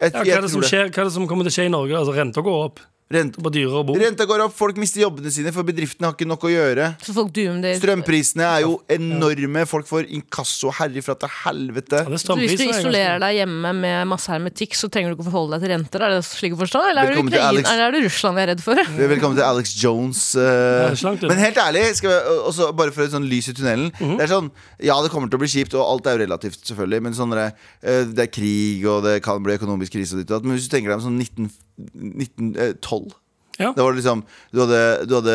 S2: Jeg,
S3: Ja, hva,
S2: jeg
S3: er det
S2: tror
S3: som skjer, hva er det som kommer til å skje i Norge? Altså Renta går opp.
S2: Rent,
S3: på dyrere å bo.
S2: renta går opp, folk mister jobbene sine, for bedriftene har ikke nok å gjøre.
S4: Så folk det.
S2: Strømprisene er jo enorme. Folk får inkasso herifra til helvete.
S3: Ja, det
S4: Så hvis du isolerer deg hjemme med masse hermetikk, så trenger du ikke å forholde deg til renter? Er det slik å forstå? Eller er det,
S2: Alex.
S4: eller er det Russland vi er redd for?
S2: Velkommen til Alex Jones. eh. men helt ærlig, skal vi, også bare for et sånn lys i tunnelen.
S3: Mhm.
S2: Det er sånn, Ja, det kommer til å bli kjipt, og alt er jo relativt, selvfølgelig. Men sånn det, eh, det er krig, og det kan bli økonomisk krise. Og ditt og datt. Men hvis du tenker deg om sånn 19, 1912
S3: Ja.
S2: Da var det liksom Du hadde, du hadde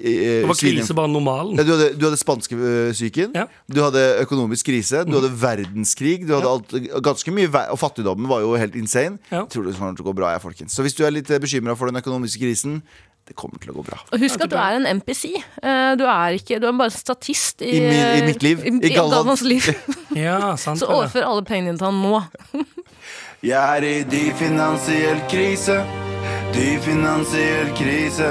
S2: eh,
S3: Det var krise bare normalen.
S2: Ja, du hadde, du hadde spanskesyken,
S3: Ja. Mhm.
S2: du hadde økonomisk krise, du hadde verdenskrig. Du hadde alt, ganske mye ver- Og fattigdommen var jo helt insane.
S3: Ja.
S2: Jeg tror det kommer til å gå bra, jeg, folkens. Så hvis du er litt bekymra for den økonomiske krisen, det kommer til å gå bra.
S4: Og husk at du er en NPC. Eh, Du er, ikke, du er bare en statist i,
S2: I min, i mitt liv.
S4: I,
S2: I
S4: Galvans liv.
S3: Ja, sant
S4: Så
S3: det.
S4: overfør alle pengene dine til han nå.
S2: Jeg er i dyp finansiell krise. Dyp finansiell krise.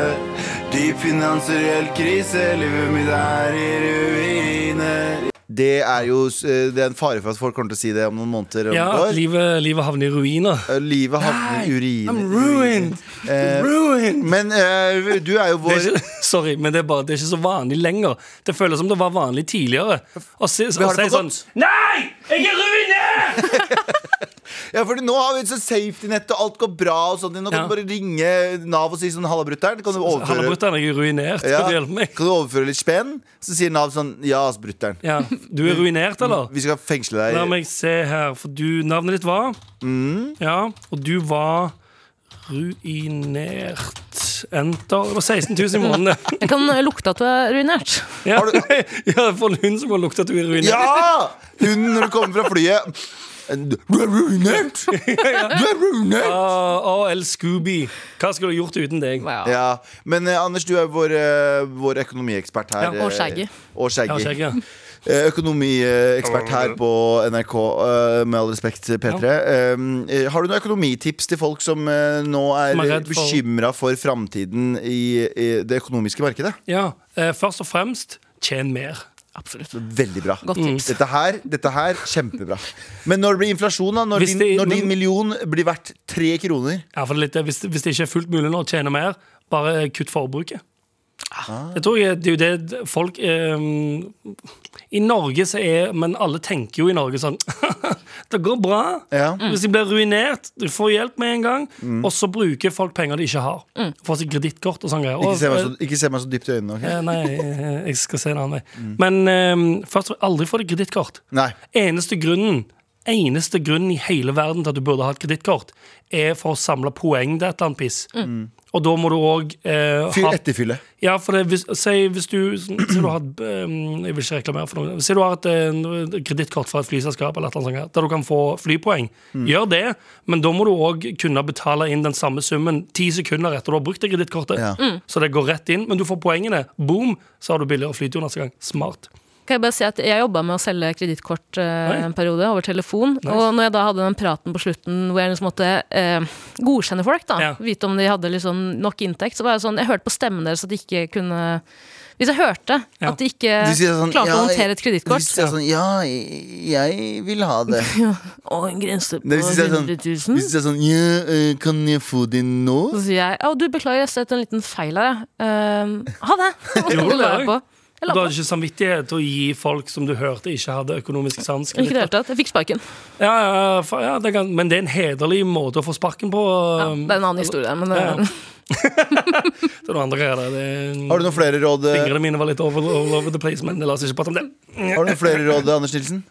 S2: Dyp finansiell krise. Livet mitt er i ruiner. Det er jo eh, Det er en fare for at folk kommer til å si det om noen måneder. Om
S3: Ja,
S2: år.
S3: livet, livet havner i ruiner.
S2: Eh, Livet havner i uriner.
S3: I'm ruined.
S2: Eh,
S3: Ruined.
S2: Men eh, du er jo
S3: Det
S2: vår
S3: er ikke, sorry, men det er, bare, det er ikke så vanlig lenger. Det føles som det var vanlig tidligere. Å si sånn. Nei! Jeg er ruinert!
S2: Ja, fordi nå har vi et safety-nett, og alt går bra. Og sånt. Nå kan
S3: Ja.
S2: du bare ringe Nav og si sånn 'halla, brutter'n'. Kan du overføre
S3: er ruinert.
S2: Ja.
S3: Kan du hjelpe meg?
S2: Kan du overføre litt spenn? Så sier Nav sånn 'ja, ass, brutter'n'.
S3: Ja, Du er ruinert, eller?
S2: Vi skal fengsle deg.
S3: La meg se her, for du, navnet ditt var
S2: Mm.
S3: Ja, og du var ruinert. enter. Det var 16 000 i måneden.
S4: Jeg kan lukte at du er ruinert.
S3: Ja, ja for en hund som kan lukte at du er ruinert.
S2: Ja! Hun når du kommer fra flyet. Du er ruinert! Du er ruinert!
S3: Ah, AL Scooby. Hva skulle du gjort uten deg?
S4: Ja.
S2: Ja, Men eh, Anders, du er vår, eh, vår økonomiekspert her.
S3: Ja,
S4: og Shaggy.
S2: eh, Og
S3: Ja,
S2: Shaggy.
S3: ja.
S2: Eh, Økonomiekspert her på NRK, eh, med all respekt, P3. Eh, eh, Har du noen økonomitips til folk som eh, nå er,
S3: Som er redd for-
S2: bekymra for framtiden i, i det økonomiske markedet?
S3: ja. Eh, først og fremst, tjen mer.
S4: Absolutt.
S2: Veldig bra.
S4: Godt tips.
S2: Dette her, dette her, kjempebra. Men når det blir inflasjon, da? Når,
S3: det,
S2: din, når din million blir verdt tre kroner?
S3: Ja, for det litt, hvis, hvis det ikke er fullt mulig nå å tjene mer, bare kutt forbruket.
S2: Ah.
S3: Jeg tror jeg, det er jo det folk eh, I Norge så er Men alle tenker jo i Norge sånn Det går bra.
S2: Ja.
S3: Hvis de blir ruinert, du får hjelp med en gang,
S2: Mm.
S3: og så bruker folk penger de ikke har. Får seg kredittkort og sånne greier.
S2: Ikke se meg så, ikke se meg så dypt i øynene. ok?
S3: Eh, Nei, jeg, jeg skal se en annen vei.
S2: Mm.
S3: Men um, først aldri få deg kredittkort.
S2: Nei.
S3: Eneste grunnen Eneste grunnen i hele verden til at du burde ha et kredittkort, er for å samle poeng til et eller annet piss. Og da må du òg eh,
S2: Fyr etterfylle.
S3: ja, for det, hvis, si, hvis du, si du har et, Jeg vil ikke reklamere for noe. Si du har et et kredittkort fra et flyselskap eller et eller annet der du kan få flypoeng. Gjør det, men da må du òg kunne betale inn den samme summen ti sekunder etter du har brukt det kredittkortet.
S2: Ja.
S3: Så det går rett inn, men du får poengene. Boom, så har du billigere flytur neste gang. Smart.
S4: Kan jeg bare si at jeg jobba med å selge kredittkort eh, en periode over telefon. Og når jeg da hadde den praten på slutten hvor jeg liksom måtte eh, godkjenne folk, da,
S3: Ja.
S4: vite om de hadde liksom nok inntekt, så var jeg sånn Jeg hørte på stemmen deres at de ikke kunne Hvis jeg hørte
S3: Ja.
S4: at de ikke
S2: sånn,
S4: klarte
S2: ja,
S4: å håndtere et kredittkort
S2: sier sånn Ja, jeg vil ha det.
S4: Og en grense på
S2: Nei, Hvis du sier
S4: 100
S2: sånn, hvis du sier sånn Ja, eh, kan jeg få det nå?
S4: Så sier jeg Å, du, beklager, jeg har sett en liten feil her, jeg. Ehm, ha det!
S3: Det? Du hadde ikke samvittighet til å gi folk som du hørte ikke hadde økonomisk sans.
S4: Ikke det hele tatt. Jeg fikk sparken.
S3: Ja, ja, ja, det kan, men det er en hederlig måte å få sparken på.
S4: Ja,
S3: um,
S4: det er en annen historie, men
S3: Ja.
S4: eh,
S3: Det er noe andre greier der. Er-
S2: Har du noen flere råd, eh,
S3: Fingrene mine var litt over, all over the place, men la oss ikke prate om det.
S2: har du noen flere råd Anders Nilsen?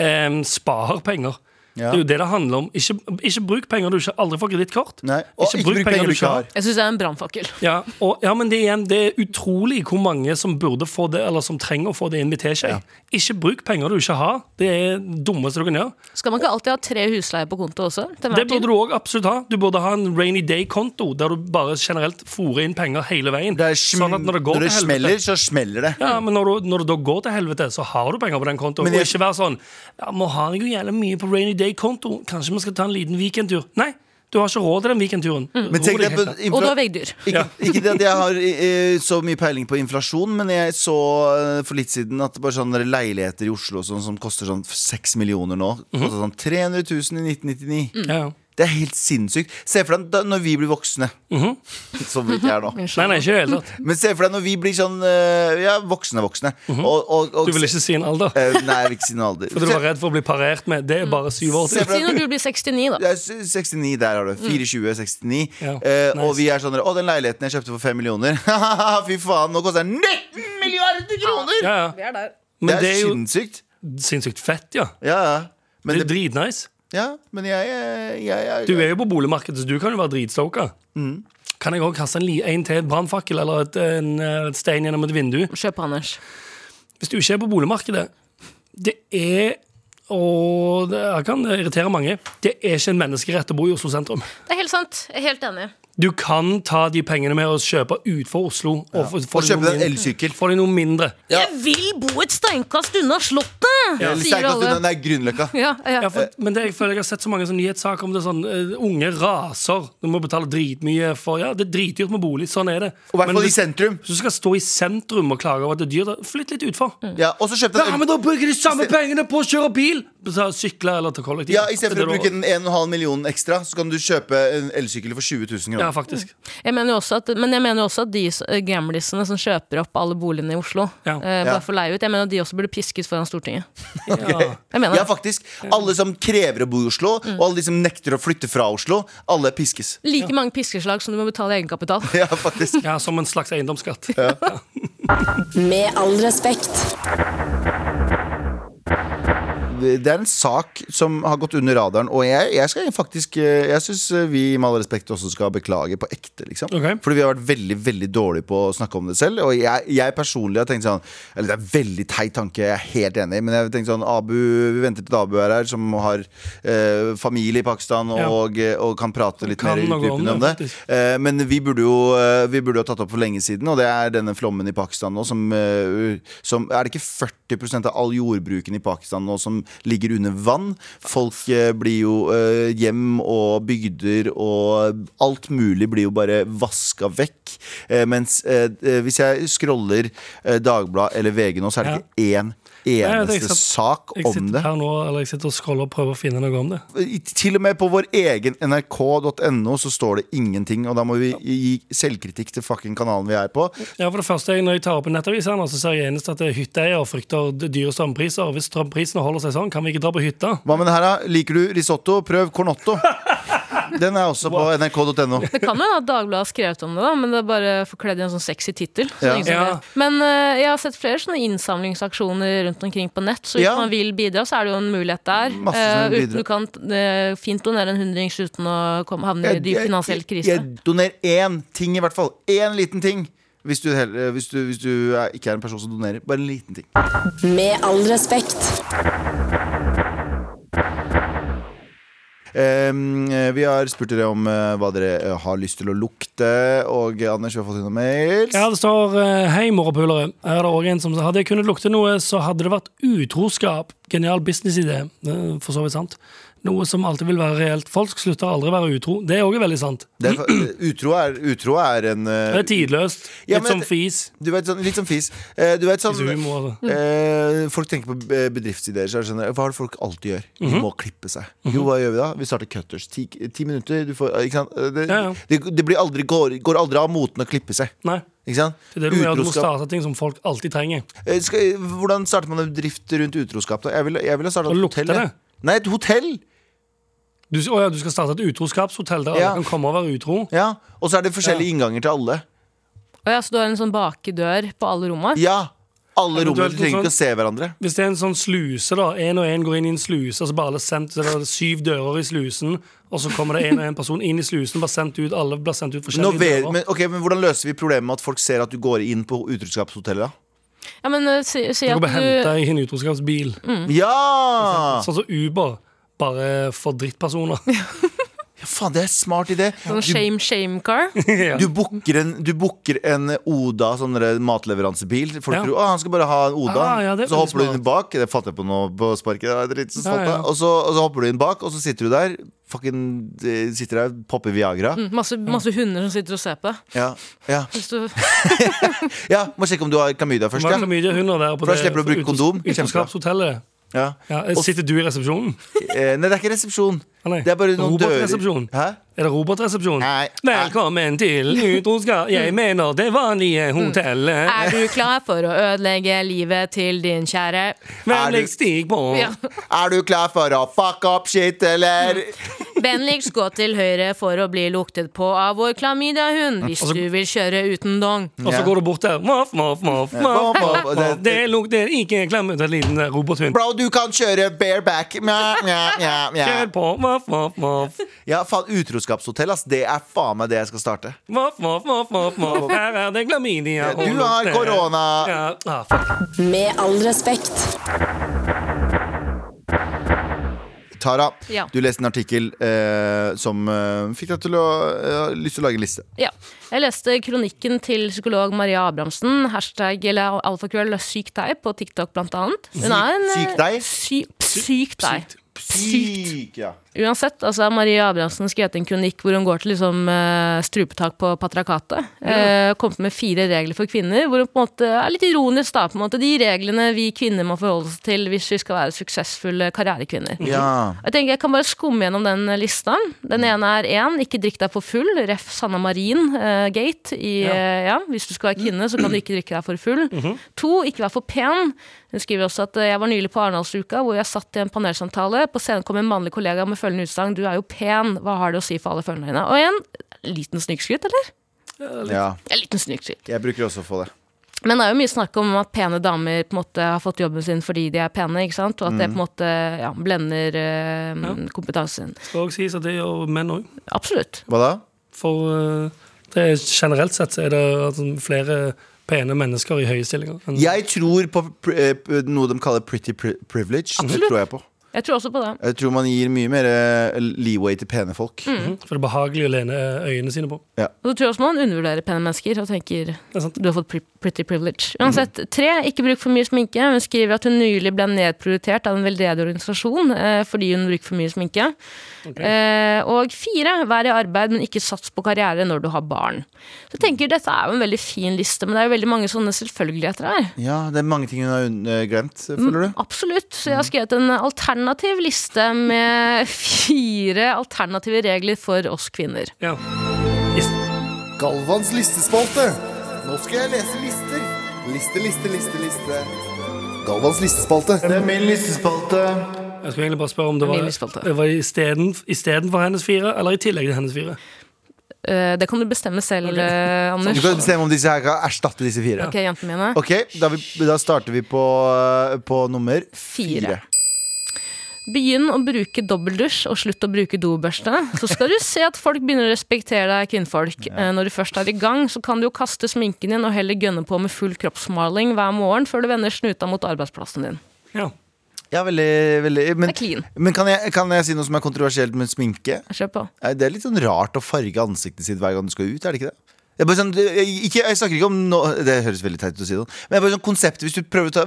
S3: Um, spar penger.
S2: Ja.
S3: Det er jo det det handler om. Ikke, ikke bruk penger du ikke aldri får kredittkort.
S2: Ikke, ikke bruk penger du ikke har.
S4: jeg syns det er en brannfakkel.
S3: Ja, ja, men det, er igjen, det er utrolig hvor mange som burde få det, eller som trenger å få det inn til seg. Ikke bruk penger du ikke har. Det er det dummeste du kan gjøre.
S4: Skal man ikke alltid ha tre husleier på konto også?
S3: Det burde
S4: tid?
S3: du òg absolutt ha. Du burde ha en rainy day-konto der du bare generelt fòrer inn penger hele veien.
S2: Det er
S3: Sånn at når det går
S2: når det
S3: til
S2: smeller,
S3: helvete
S2: så smeller det.
S3: ja, men når, du, når det da går til helvete, så har du penger på den kontoen.
S2: Jeg...
S3: Og ikke være sånn Ja, nå har jeg jo jævlig mye på rainy day-konto. Kanskje vi skal ta en liten weekendtur? Nei, du har ikke råd til den weekendturen. Ned.
S4: Og du har veggdyr.
S2: ikke, ikke det at jeg har eh, så mye peiling på inflasjon, men jeg så eh, for litt siden at bare sånne leiligheter i Oslo sånn, som koster sånn 6 millioner nå,
S3: Mhm.
S2: koster sånn 300 000 i 1999.
S3: Ja, ja.
S2: Det er helt sinnssykt. Se for deg når vi blir voksne, som vi ikke er nå.
S3: Nei, nei, ikke det tatt.
S2: Men se for deg når vi blir sånn eh, Ja, voksne voksne. og, og, og,
S3: Mhm. Du vil ikke si en alder.
S2: Eh, Nei, jeg vil ikke si en alder.
S3: For du var redd for å bli parert med. Det er bare syv år til.
S4: Si når du blir 69, da.
S2: Det er 69, der har du. 24, 69.
S3: Ja,
S2: Eh, Og vi er sånn Å, den leiligheten jeg kjøpte for 5 millioner. Fy faen, nå koster den 19 milliarder kroner!
S3: Ja, ja.
S4: Vi er der.
S3: Men
S2: det
S3: det
S2: er
S3: er jo
S2: sinnssykt.
S3: sinnssykt fett, ja.
S2: Ja, ja. Men,
S3: Det er
S2: det,
S3: dritnice.
S2: Ja, men jeg, jeg, jeg, jeg
S3: Du er jo på boligmarkedet, så du kan jo være dritstoka.
S2: Mm.
S3: Kan jeg òg kaste en, en til brannfakkel eller et, en, et stein gjennom et vindu?
S4: Kjøp Anders.
S3: Hvis du ikke er på boligmarkedet Det er og det kan irritere mange. Det er ikke en menneskerett å bo i Oslo sentrum.
S4: Det er helt sant. Jeg er helt enig.
S3: Du kan ta de pengene med å kjøpe utenfor Oslo. Og, få- få
S2: Og kjøpe
S3: noe
S2: deg en
S3: mindre.
S2: elsykkel.
S3: Få de noe mindre.
S2: Ja.
S4: Jeg vil bo et steinkast unna Slottet!
S2: Eller
S4: Sier
S2: sterkest unna,
S4: alle.
S2: Nei, Grünerløkka.
S4: Ja, ja.
S3: Ja, for, men det, jeg føler jeg har sett så mange sånne nyhetssaker om det sånn eh, Unge raser. Du må betale dritmye for Ja, det er dritdyrt med bolig. Sånn er det.
S2: Og i hvert
S3: Men
S2: fall i
S3: hvis-
S2: sentrum.
S3: Hvis du skal stå i sentrum og klage over at det er dyrt, da flytt litt utfor.
S2: Ja, og så kjøpte
S3: Ja,
S2: jeg
S3: men da bruker de samme pengene på å kjøre bil! Så Sykle eller ta kollektiv.
S2: ja, Istedenfor
S3: for
S2: å bruke den 1,5 millionen ekstra, så kan du kjøpe en elsykkel for 20 000
S3: kroner. Ja, faktisk.
S4: Jeg mener jo også at, men jeg mener jo også at de uh, gamlisene som kjøper opp alle boligene i Oslo,
S3: Ja.
S4: eh, bare for leie ut, jeg mener at de også burde piskes foran Stortinget.
S3: Ja.
S4: Jeg mener
S2: Ja, faktisk. Alle som krever å bo i Oslo, og alle de som nekter å flytte fra Oslo, alle piskes.
S4: Like mange piskeslag som du må betale i egenkapital.
S2: Ja, faktisk.
S3: ja, som en slags eiendomsskatt.
S5: Med all respekt.
S2: Det er en sak som har gått under radaren, og jeg, jeg skal faktisk eh, Jeg syns vi med all respekt også skal beklage på ekte, liksom.
S3: Okay.
S2: Fordi vi har vært veldig veldig dårlige på å snakke om det selv. Og jeg, jeg personlig har tenkt sånn Eller det er en veldig teit tanke, jeg er helt enig, men jeg har tenkt sånn Abu, vi venter til Abu er her, som har eh, familie i Pakistan
S3: Ja.
S2: og, og kan prate litt
S3: Kan
S2: mer utdypende om
S3: det.
S2: Eh, men vi burde, jo, eh, vi burde jo ha tatt opp for lenge siden, og det er denne flommen i Pakistan nå som, eh, som Er det ikke 40 av all jordbruken i Pakistan nå som ligger under vann? Folk eh, blir jo eh, Hjem og bygder og alt mulig blir jo bare vaska vekk. Eh, mens eh, eh, hvis jeg scroller eh, Dagbladet eller VG nå, så er det ikke én eneste
S3: satt-
S2: sak
S3: Jeg
S2: om
S3: sitter
S2: det.
S3: her nå, eller jeg sitter og scroller og prøver å finne noe om det.
S2: Til og med på vår egen nrk.no så står det ingenting, og da må vi gi selvkritikk til fucking kanalen vi er på.
S3: Ja, for det første, Når jeg tar opp en nettavis, så ser jeg eneste at er hytteeier frykter dyre strømpriser. Hvis strømprisene holder seg sånn, kan vi ikke dra på hytta.
S2: Hva med det her, da? Liker du risotto? Prøv cornotto. Den er også på nrk.no.
S4: Det kan jo hende at Dagbladet har skrevet om det, da, men det er bare forkledd i en sånn sexy tittel. så
S2: Ja.
S3: Ja.
S4: Men uh, jeg har sett flere sånne innsamlingsaksjoner rundt omkring på nett, så hvis
S2: Ja.
S4: man vil bidra, så er det jo en mulighet der.
S2: Vil
S4: uten du kan uh, fint donere en hundrings uten å komme, havne i dyp finansiell krise.
S2: jeg donerer én ting, i hvert fall. Én liten ting. Hvis du, heller, hvis du, hvis du ikke er en person som donerer. Bare en liten ting.
S5: Med all respekt.
S2: Um, vi har spurt dere om eh, hva dere eh, har lyst til å lukte. Og Anders, vi har fått inn noen mails.
S3: Ja, det står eh, 'Hei, morapulere'. Her er det òg en som Hadde jeg kunnet lukte noe, så hadde det vært utroskap. Genial businessidé. For så vidt sant. Noe som alltid vil være reelt. Folk slutter aldri å være utro. Det er òg veldig sant.
S2: Det er, utro, er, utro er en uh,
S3: Det er tidløst.
S2: Ja,
S3: Litt
S2: men-
S3: som fis.
S2: Du vet, sånn, litt som fis. Eh, du vet sånn eh, Folk tenker på bedriftsideer. Så er sånn, hva er det folk alltid gjør? De
S3: Mhm.
S2: må klippe seg. Jo, hva gjør vi da? Vi starter cutters. Ti, ti minutter. Du får? Det,
S3: Ja, ja.
S2: det, det blir aldri, går, går aldri av moten å klippe seg.
S3: Nei. Det er det du må. Starte ting som folk alltid trenger.
S2: Skal, hvordan starter man en bedrift rundt utroskap? da? Jeg ville vil ville starta et hotell. Nei, et hotell!
S3: Du, å ja, du skal starte et utroskapshotell der
S2: Ja.
S3: alle kan komme og være utro.
S2: Ja, Og så er det forskjellige innganger til alle.
S4: Og ja, så du har en sånn bakedør på alle rommene?
S2: Ja, Alle rommene
S3: Eventuelt
S2: de trenger
S3: noe
S2: ikke å se hverandre.
S3: Hvis det er en sånn sluse, da én og én går inn i en sluse, og så bare alle sendt, så er det syv dører i slusen, og så kommer det én og én person inn i slusen, bare sendt ut, alle blir sendt ut
S2: Nå
S3: forskjellige
S2: vet,
S3: dører.
S2: men, ok, men Hvordan løser vi problemet med at folk ser at du går inn på utroskapshotellet? da?
S4: Ja, men eh, si, si
S3: Du
S4: at
S3: kan bare hente
S4: du
S3: deg i en utroskapsbil.
S2: Ja!
S3: Sånn som Uber, bare for drittpersoner.
S2: ja! Faen, det er en smart idé.
S4: Sånn shame, shame car.
S3: ja.
S2: du booker en, du booker en Oda sånn der matleveransebil. Folk
S3: Ja.
S2: tror å, han skal bare ha en Oda.
S3: Ah, ja, det er
S2: så
S3: veldig
S2: hopper du inn bak. Det fatter jeg på nå på sparket. Det er dritt så stolt
S3: Ja, ja.
S2: Og, så, og så hopper du inn bak, og så sitter du der. Fucking eh, sitter der, popper Viagra.
S4: Mm, Masse, masse hunder som sitter og ser på.
S2: Ja, ja.
S4: Hvis du,
S2: ja, Må sjekke om du har klamydia først. Ja.
S3: er mye hunder der på
S2: For da slipper du å bruke kondom.
S3: utroskapshotellet?
S2: Ja.
S3: Ja, sitter du i resepsjonen?
S2: Eh, nei, det er ikke resepsjon.
S3: Ah.
S2: Det er bare noen.
S3: Robotresepsjon?
S2: Hæ?
S3: Er det robotresepsjon?
S2: Nei.
S3: Velkommen til utroskap. Jeg mener det vanlige hotellet.
S4: er du klar for å ødelegge livet til din kjære?
S3: Vennligst stig på.
S4: Ja.
S2: Er du klar for å fuck up shit, eller?
S4: Vennligst gå til høyre for å bli luktet på av vår klamydiahund hvis
S3: Altså-
S4: du vil kjøre uten dong.
S3: Og så går du bort der. Voff, voff, voff, voff,
S2: Voff, voff.
S3: voff.
S2: Det-
S3: Det lukter ikke klamydia, liten eh, robothund.
S2: Bro, du kan kjøre bareback. Mjau, mjau, mjau, mja.
S3: Kjør på. Voff, voff, voff.
S2: Ja, faen, utroskapshotell, ass. Det er faen meg det jeg skal starte.
S3: Voff, voff, voff, voff, voff. Her er det klamydia.
S2: Du har korona.
S3: Ja. Ah, fuck.
S5: Med all respekt.
S2: Tara,
S4: Ja.
S2: du leste en artikkel eh, som eh, fikk deg til å eh, lyst til å lage en liste.
S4: Ja. Jeg leste kronikken til psykolog Maria Abrahamsen, hashtag eller alfakrøll syk deg, på TikTok blant annet. Hun er en,
S2: Syk deg?
S4: Sy, syk deg.
S2: Syk, ja.
S4: Uansett, altså Marie Abrahamsen skrevet en kronikk hvor hun går til liksom, eh, strupetak på patriarkatet. Eh, kommet med fire regler for kvinner, hvor hun på en måte er litt ironisk. da, på en måte, De reglene vi kvinner må forholde oss til hvis vi skal være suksessfulle karrierekvinner.
S2: ja.
S4: Jeg tenker jeg kan bare skumme gjennom den lista. Den ene er én, ikke drikk deg for full. Ref. Sanna Marin eh, Gate. I,
S3: Ja.
S4: eh, ja, hvis du skal være kvinne, så kan du ikke drikke deg for full. To, ikke vær for pen. Hun skriver også at jeg var nylig på Arendalsuka, hvor jeg satt i en panelsamtale. På scenen kom en mannlig kollega med følgende utsagn. Du er jo pen, hva har det å si for alle følgerne dine? Og en liten snikskryt, eller?
S2: ja.
S4: En liten snikskryt.
S2: Jeg bruker også å få det.
S4: Men det er jo mye snakk om at pene damer på en måte har fått jobben sin fordi de er pene, ikke sant? og at det på en måte ja, blender eh, kompetansen.
S3: Skal også sies at det gjør menn òg.
S4: Absolutt.
S2: Hva da?
S3: For eh, det er, generelt sett så er det altså, flere pene mennesker i høye stillinger.
S2: Jeg tror på pr eh, noe de kaller pretty privilege. privilege. Det tror jeg på.
S4: Jeg tror også på det.
S2: Jeg tror man gir mye mer eh, leeway til pene folk.
S4: Mm.
S3: For det er behagelig å lene øynene sine på.
S4: Og så tror jeg også man undervurderer pene mennesker og tenker
S3: er
S4: du har fått pretty privilege. Uansett, tre, ikke bruk for mye sminke. Hun skriver at hun nylig ble nedprioritert av en veldedig organisasjon eh, fordi hun bruker for mye sminke. Eh, og fire, vær i arbeid, men ikke sats på karriere når du har barn. Så jeg tenker Dette er jo en veldig fin liste, men det er jo veldig mange sånne selvfølgeligheter her.
S2: Ja, det er mange ting hun har eh, glemt, føler du?
S4: Absolutt. Så jeg har skrevet en alternativ liste med fire alternative regler for oss kvinner.
S3: Ja.
S2: Galvans listespalte. Skal jeg lese lister. Liste, liste, liste, liste. Galvans listespalte. Det er min listespalte.
S3: jeg skulle egentlig bare spørre om det var,
S4: listespalte.
S3: det var istedenfor hennes fire, eller i tillegg til hennes fire.
S4: Eh, det kan du bestemme selv, eh, Anders.
S2: Du kan bestemme om disse her kan erstatte disse fire.
S4: Ok, jentene mine.
S2: Ok, da, vi, da starter vi på, på nummer
S4: Fire.
S2: fire.
S4: Begynn å bruke dobbeldusj og slutt å bruke dobørste. Så skal du se at folk begynner å respektere deg, kvinnfolk. Ja. Når du først er i gang, så kan du jo kaste sminken din og heller gønne på med full kroppsmaling hver morgen før du vender snuta mot arbeidsplassen din.
S3: Ja.
S2: Ja, veldig, veldig Men, men kan, jeg, kan jeg si noe som er kontroversielt med sminke?
S4: Kjør på.
S2: Det er litt sånn rart å farge ansiktet sitt hver gang du skal ut, er det ikke det? Sånn, ikke, jeg snakker ikke om no, Det høres veldig teit ut å si det, men bare sånn konseptet hvis,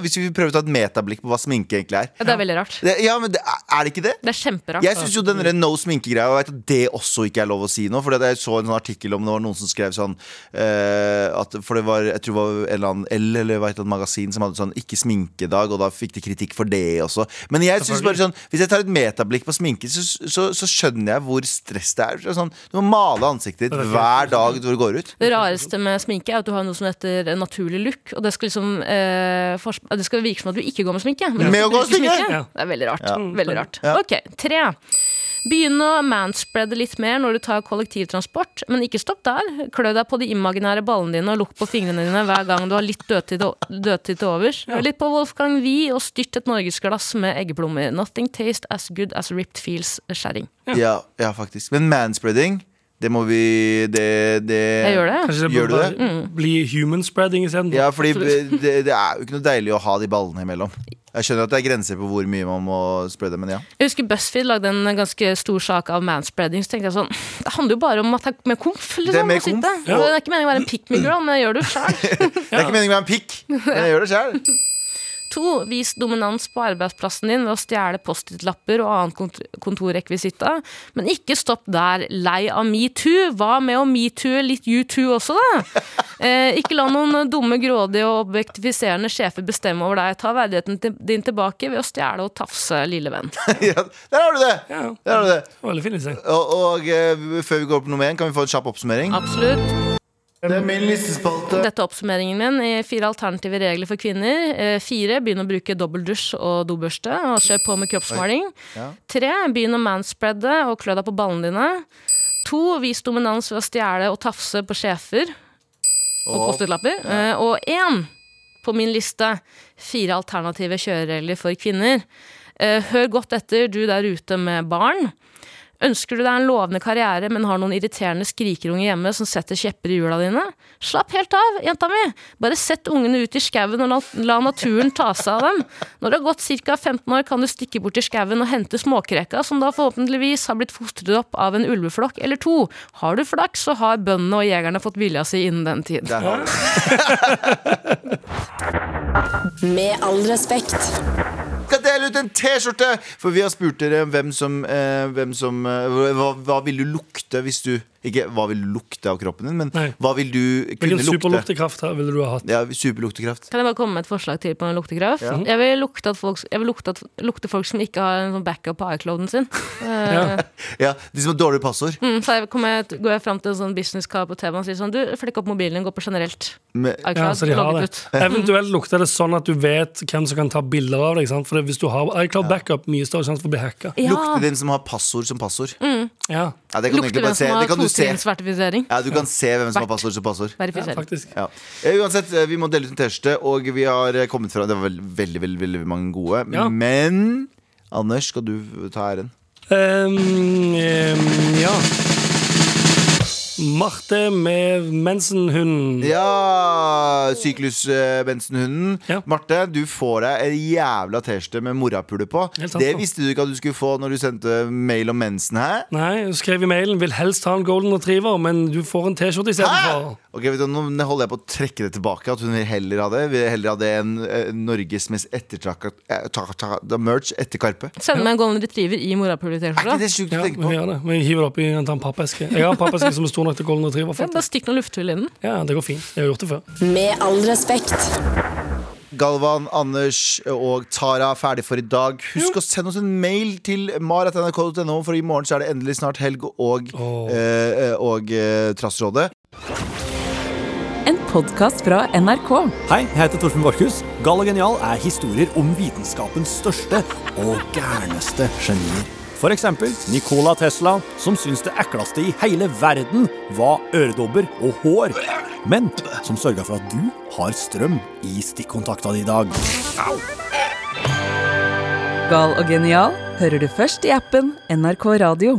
S2: hvis vi prøver å ta et metablikk på hva sminke egentlig er.
S4: Ja, det er veldig rart.
S2: Det, ja, men det, Er det ikke det?
S4: Det er kjemperart.
S2: Jeg syns jo den der no sminke-greia Og jeg vet at det også ikke er lov å si nå. For jeg så en sånn artikkel om det var noen som skrev sånn uh, at, For det var Jeg tror det var en eller annen L eller hva heter det, magasin som hadde sånn ikke sminkedag, og da fikk de kritikk for det også. Men jeg synes bare sånn hvis jeg tar et metablikk på sminke, så, så, så skjønner jeg hvor stress det er. Det er Sånn, du må male ansiktet ditt hver dag du går ut.
S4: Det rareste med sminke er at du har noe som heter naturlig look. Og det skal liksom eh, Det skal virke som at du ikke går med sminke. Men
S2: Med å gå
S4: sminke!
S2: sminke?
S3: Ja.
S4: Det er veldig rart.
S2: Ja.
S4: Veldig rart.
S2: Ja.
S4: Ok, tre. Begynn å manspreade litt mer når du tar kollektivtransport, men ikke stopp der. Klø deg på de imaginære ballene dine og lukk på fingrene dine hver gang du har litt dødtid til overs. Ja. litt på Wolfgang Wie og styrt et norgesglass med eggeplommer. Nothing taste as good as ripped feels skjæring.
S2: Ja, ja, faktisk. Men manspreading, det må vi Det, det
S4: Jeg gjør det.
S3: Kanskje det
S2: Gjør du det?
S3: bli human spreading isteden?
S2: Ja, fordi det, det er jo ikke noe deilig å ha de ballene imellom. Jeg skjønner at det er grenser på hvor mye man må spre det, men ja.
S4: Jeg husker BuzzFeed lagde en ganske stor sak av manspreading. Så tenkte jeg sånn Det handler jo bare om at det er mer komf. Liksom,
S2: Det er mer komf,
S3: ja.
S4: Det er ikke meningen å være en pick me girl, men jeg gjør det sjøl.
S2: Det er ikke meningen å være en pikk, men jeg gjør det sjøl.
S4: To, vis dominans på arbeidsplassen din ved å stjele Post-It-lapper og annen kont kontorrekvisitta. Men ikke stopp der. Lei av metoo. Hva med å metoo litt U2 også, da? Eh, ikke la noen dumme, grådige og objektifiserende sjefer bestemme over deg. Ta verdigheten din tilbake ved å stjele og tafse, lille venn.
S2: Ja, der har du det!
S3: Ja.
S2: Der har du det.
S3: Veldig fin liste.
S2: Og, og uh, før vi går på nummer én, kan vi få en kjapp oppsummering?
S4: Absolutt.
S2: Det er min listespalte.
S4: Dette er oppsummeringen min i fire alternative regler for kvinner. Eh, fire, begynn å bruke dobbeldusj og dobørste og kjør på med kroppsmaling.
S2: Ja.
S4: Tre, begynn å manspreade og klø deg på ballene dine. To, vis dominans ved å stjele og tafse på sjefer og Post-It-lapper. Ja. og én på min liste, fire alternative kjøreregler for kvinner. Eh, hør godt etter, du der ute med barn. Ønsker du deg en lovende karriere, men har noen irriterende skrikerunger hjemme som setter kjepper i hjula dine? Slapp helt av, jenta mi! Bare sett ungene ut i skauen og la, naturen ta seg av dem. Når du har gått ca. 15 år, kan du stikke bort til skauen og hente småkreka, som da forhåpentligvis har blitt fostret opp av en ulveflokk eller to. Har du flaks, så har bøndene og jegerne fått vilja si innen den tid.
S2: der har du.
S5: Med all respekt.
S2: Skal dele ut en T-skjorte! For vi har spurt dere hvem som, eh, hvem som eh, hva, hva vil du lukte hvis du Ikke hva vil lukte av kroppen din, men
S3: Nei.
S2: hva vil du kunne
S3: Hvilken
S2: lukte?
S3: superluktekraft her ville du ha hatt?
S2: Ja, Superluktekraft.
S4: Kan jeg bare komme med et forslag til på en luktekraft? Jeg vil lukte, at folk, jeg vil lukte, at, lukte folk som ikke har en sånn backup på iCloden sin. Eh,
S3: Ja.
S2: Ja, De som har dårlig passord.
S4: mm, så jeg kommer, jeg- går jeg fram til en sånn businesscar på TV og sier sånn Du, flekk opp mobilen din, gå på generelt.
S2: Med,
S3: Ja,
S4: iCloud,
S3: så de har det.
S4: ut.
S3: Eventuelt lukter det sånn at du vet hvem som kan ta bilder av deg. Sant? For hvis du har iCloud backup, mye større sjanse for å bli hacka.
S4: Ja,
S2: Lukter den som har passord som passord.
S3: Ja.
S2: Ja, det kan du
S4: Lukter
S2: egentlig
S4: hvem
S2: se.
S4: som har
S2: kan du se.
S4: totrinnsvertifisering.
S2: Ja, du kan se hvem som har passord som passord.
S3: Ja,
S4: Verifisering.
S3: faktisk.
S2: Ja. Eh, Uansett, eh, vi må dele ut en T-skjorte, og vi har eh, kommet fra Det var veldig, veldig, veldig, veldig mange gode.
S3: Ja.
S2: Men Anders, skal du ta æren?
S3: Um, um, ja. Marte med mensenhunden.
S2: Ja! Syklusbensenhunden.
S3: Ja.
S2: Marte, du får deg en jævla T-skjorte med morapule på.
S3: Sant,
S2: Det visste du ikke at du skulle få når du sendte mail om mensen. her.
S3: Nei, du skrev i mailen vil helst ha en golden retriever, men du får en T-skjorte istedenfor.
S2: Ok, vet du, Nå holder jeg på å trekke det tilbake. At hun vil heller ha det Vil heller ha det enn eh, Norges mest ettertrakka eh, ta- ta- da merch etter Karpe.
S4: Send meg en golden retriever i morapule-T-skjorta.
S2: Er ikke det sjukt å
S3: Ja,
S2: tenke
S3: vi
S2: på?
S3: gjør det. Vi hiver det oppi en sånn pappeske. Jeg har en pappeske som er stor nok til golden retriever.
S4: Bare stikk noen lufthull i den.
S3: Ja, det går fint. Jeg har gjort det før.
S5: Med all respekt.
S2: Galvan, Anders og Tara er ferdig for i dag. Husk å sende oss en mail til mar.nrk.no, for i morgen så er det endelig snart helg og,
S3: oh.
S2: eh, eh, og eh, Trassrådet.
S7: En podkast fra NRK.
S8: Hei, jeg heter Torfinn Borchhus. Gal og genial er historier om vitenskapens største og gærneste genier. For eksempel Nikola Tesla, som syns det ekleste i hele verden var øredobber og hår. Men som sørga for at du har strøm i stikkontakta i dag.
S7: Gal og genial hører du først i appen NRK Radio.